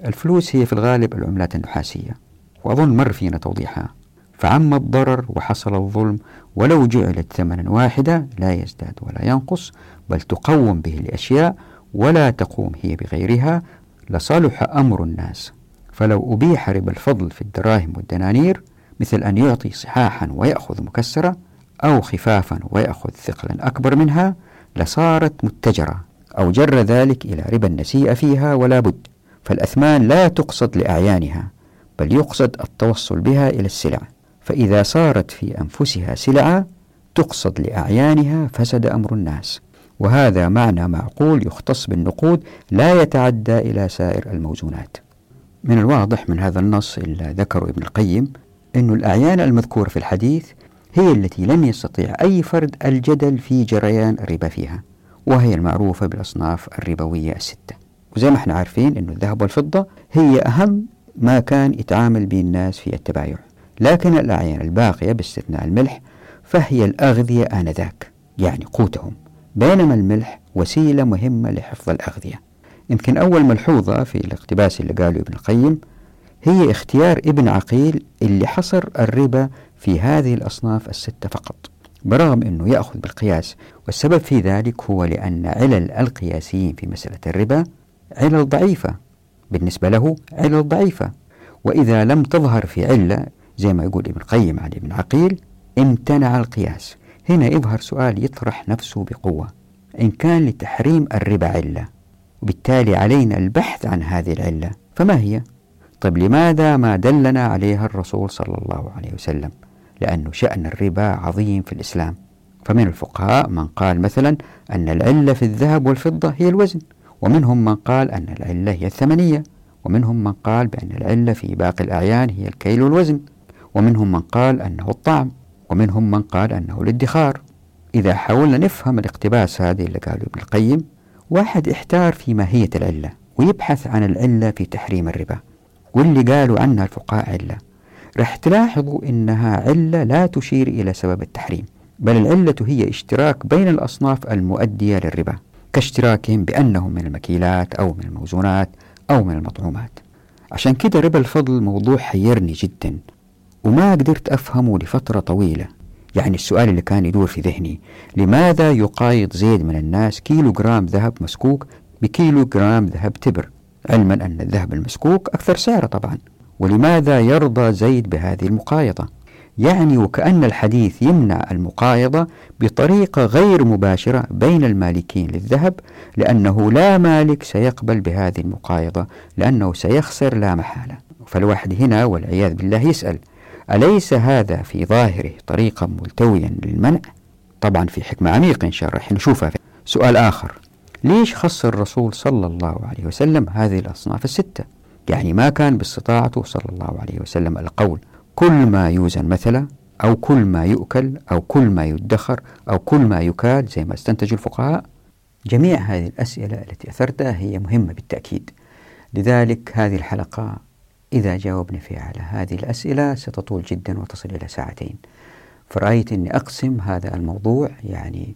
الفلوس هي في الغالب العملات النحاسية وأظن مر فينا توضيحها. فعم الضرر وحصل الظلم ولو جعلت ثمنا واحدا لا يزداد ولا ينقص بل تقوم به الأشياء ولا تقوم هي بغيرها لصلح أمر الناس. فلو أبيح ربا الفضل في الدراهم والدنانير مثل أن يعطي صحاحا ويأخذ مكسرة أو خفافا ويأخذ ثقلا أكبر منها لصارت متجرة أو جر ذلك إلى ربا النسيئة فيها ولا بد. فالأثمان لا تقصد لأعيانها بل يقصد التوصل بها إلى السلع. فإذا صارت في أنفسها سلعة تقصد لأعيانها فسد أمر الناس. وهذا معنى معقول يختص بالنقود لا يتعدى إلى سائر الموزونات. من الواضح من هذا النص اللي ذكره ابن القيم أن الأعيان المذكورة في الحديث هي التي لم يستطيع أي فرد الجدل في جريان الربا فيها وهي المعروفة بالأصناف الربوية الستة. وزي ما إحنا عارفين أن الذهب والفضة هي أهم ما كان يتعامل به الناس في التبايع لكن الأعيان الباقية باستثناء الملح فهي الأغذية آنذاك يعني قوتهم. بينما الملح وسيلة مهمة لحفظ الأغذية. يمكن أول ملحوظة في الاقتباس اللي قاله ابن القيم هي اختيار ابن عقيل اللي حصر الربا في هذه الأصناف الستة فقط برغم أنه يأخذ بالقياس والسبب في ذلك هو لأن علل القياسيين في مسألة الربا علل ضعيفة. بالنسبة له علل ضعيفة. وإذا لم تظهر في علة زي ما يقول ابن القيم على ابن عقيل امتنع القياس. هنا يظهر سؤال يطرح نفسه بقوة. إن كان لتحريم الربا علة وبالتالي علينا البحث عن هذه العلة فما هي؟ طيب لماذا ما دلنا عليها الرسول صلى الله عليه وسلم؟ لأن شأن الربا عظيم في الإسلام. فمن الفقهاء من قال مثلا أن العلة في الذهب والفضة هي الوزن ومنهم من قال أن العلة هي الثمنية ومنهم من قال بأن العلة في باقي الأعيان هي الكيل والوزن ومنهم من قال أنه الطعم ومنهم من قال أنه الادخار. إذا حاولنا نفهم الاقتباس هذه اللي قاله ابن القيم واحد احتار في ماهية العلة ويبحث عن العلة في تحريم الربا واللي قالوا عنها الفقهاء علة. رح تلاحظوا إنها علة لا تشير إلى سبب التحريم بل العلة هي اشتراك بين الأصناف المؤدية للربا كاشتراكهم بأنهم من المكيلات أو من الموزونات أو من المطعومات. عشان كده ربا الفضل موضوع حيرني جدا. وما قدرت أفهمه لفترة طويلة. يعني السؤال اللي كان يدور في ذهني لماذا يقايض زيد من الناس كيلو جرام ذهب مسكوك بكيلو جرام ذهب تبر؟ علما أن الذهب المسكوك أكثر سعر طبعا. ولماذا يرضى زيد بهذه المقايضة؟ يعني وكأن الحديث يمنع المقايضة بطريقة غير مباشرة بين المالكين للذهب لأنه لا مالك سيقبل بهذه المقايضة لأنه سيخسر لا محالة. فالواحد هنا والعياذ بالله يسأل أليس هذا في ظاهره طريقا ملتويا للمنع؟ طبعا في حكمة عميقة إن شاء الله نشوفها في سؤال آخر ليش خص الرسول صلى الله عليه وسلم هذه الأصناف الستة؟ يعني ما كان باستطاعته صلى الله عليه وسلم القول كل ما يوزن مثلا أو كل ما يؤكل أو كل ما يدخر أو كل ما يكال زي ما استنتج الفقهاء جميع هذه الأسئلة التي أثرتها هي مهمة بالتأكيد لذلك هذه الحلقة إذا جاوبنا فيها على هذه الأسئلة ستطول جدا وتصل إلى ساعتين. فرأيت أني أقسم هذا الموضوع يعني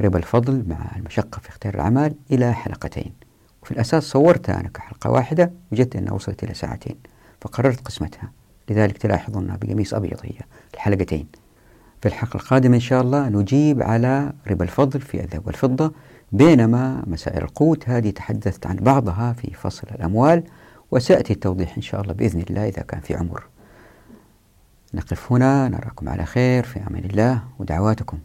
ربا الفضل مع المشقة في اختيار العمل إلى حلقتين. وفي الأساس صورتها أنا كحلقة واحدة وجدت أنها وصلت إلى ساعتين فقررت قسمتها. لذلك تلاحظون أنها بقميص أبيض هي الحلقتين. في الحلقة القادمة إن شاء الله نجيب على ربا الفضل في الذهب والفضة بينما مسائل القوت هذه تحدثت عن بعضها في فصل الأموال. وسيأتي التوضيح إن شاء الله بإذن الله إذا كان في عمر. نقف هنا نراكم على خير في أمان الله ودعواتكم.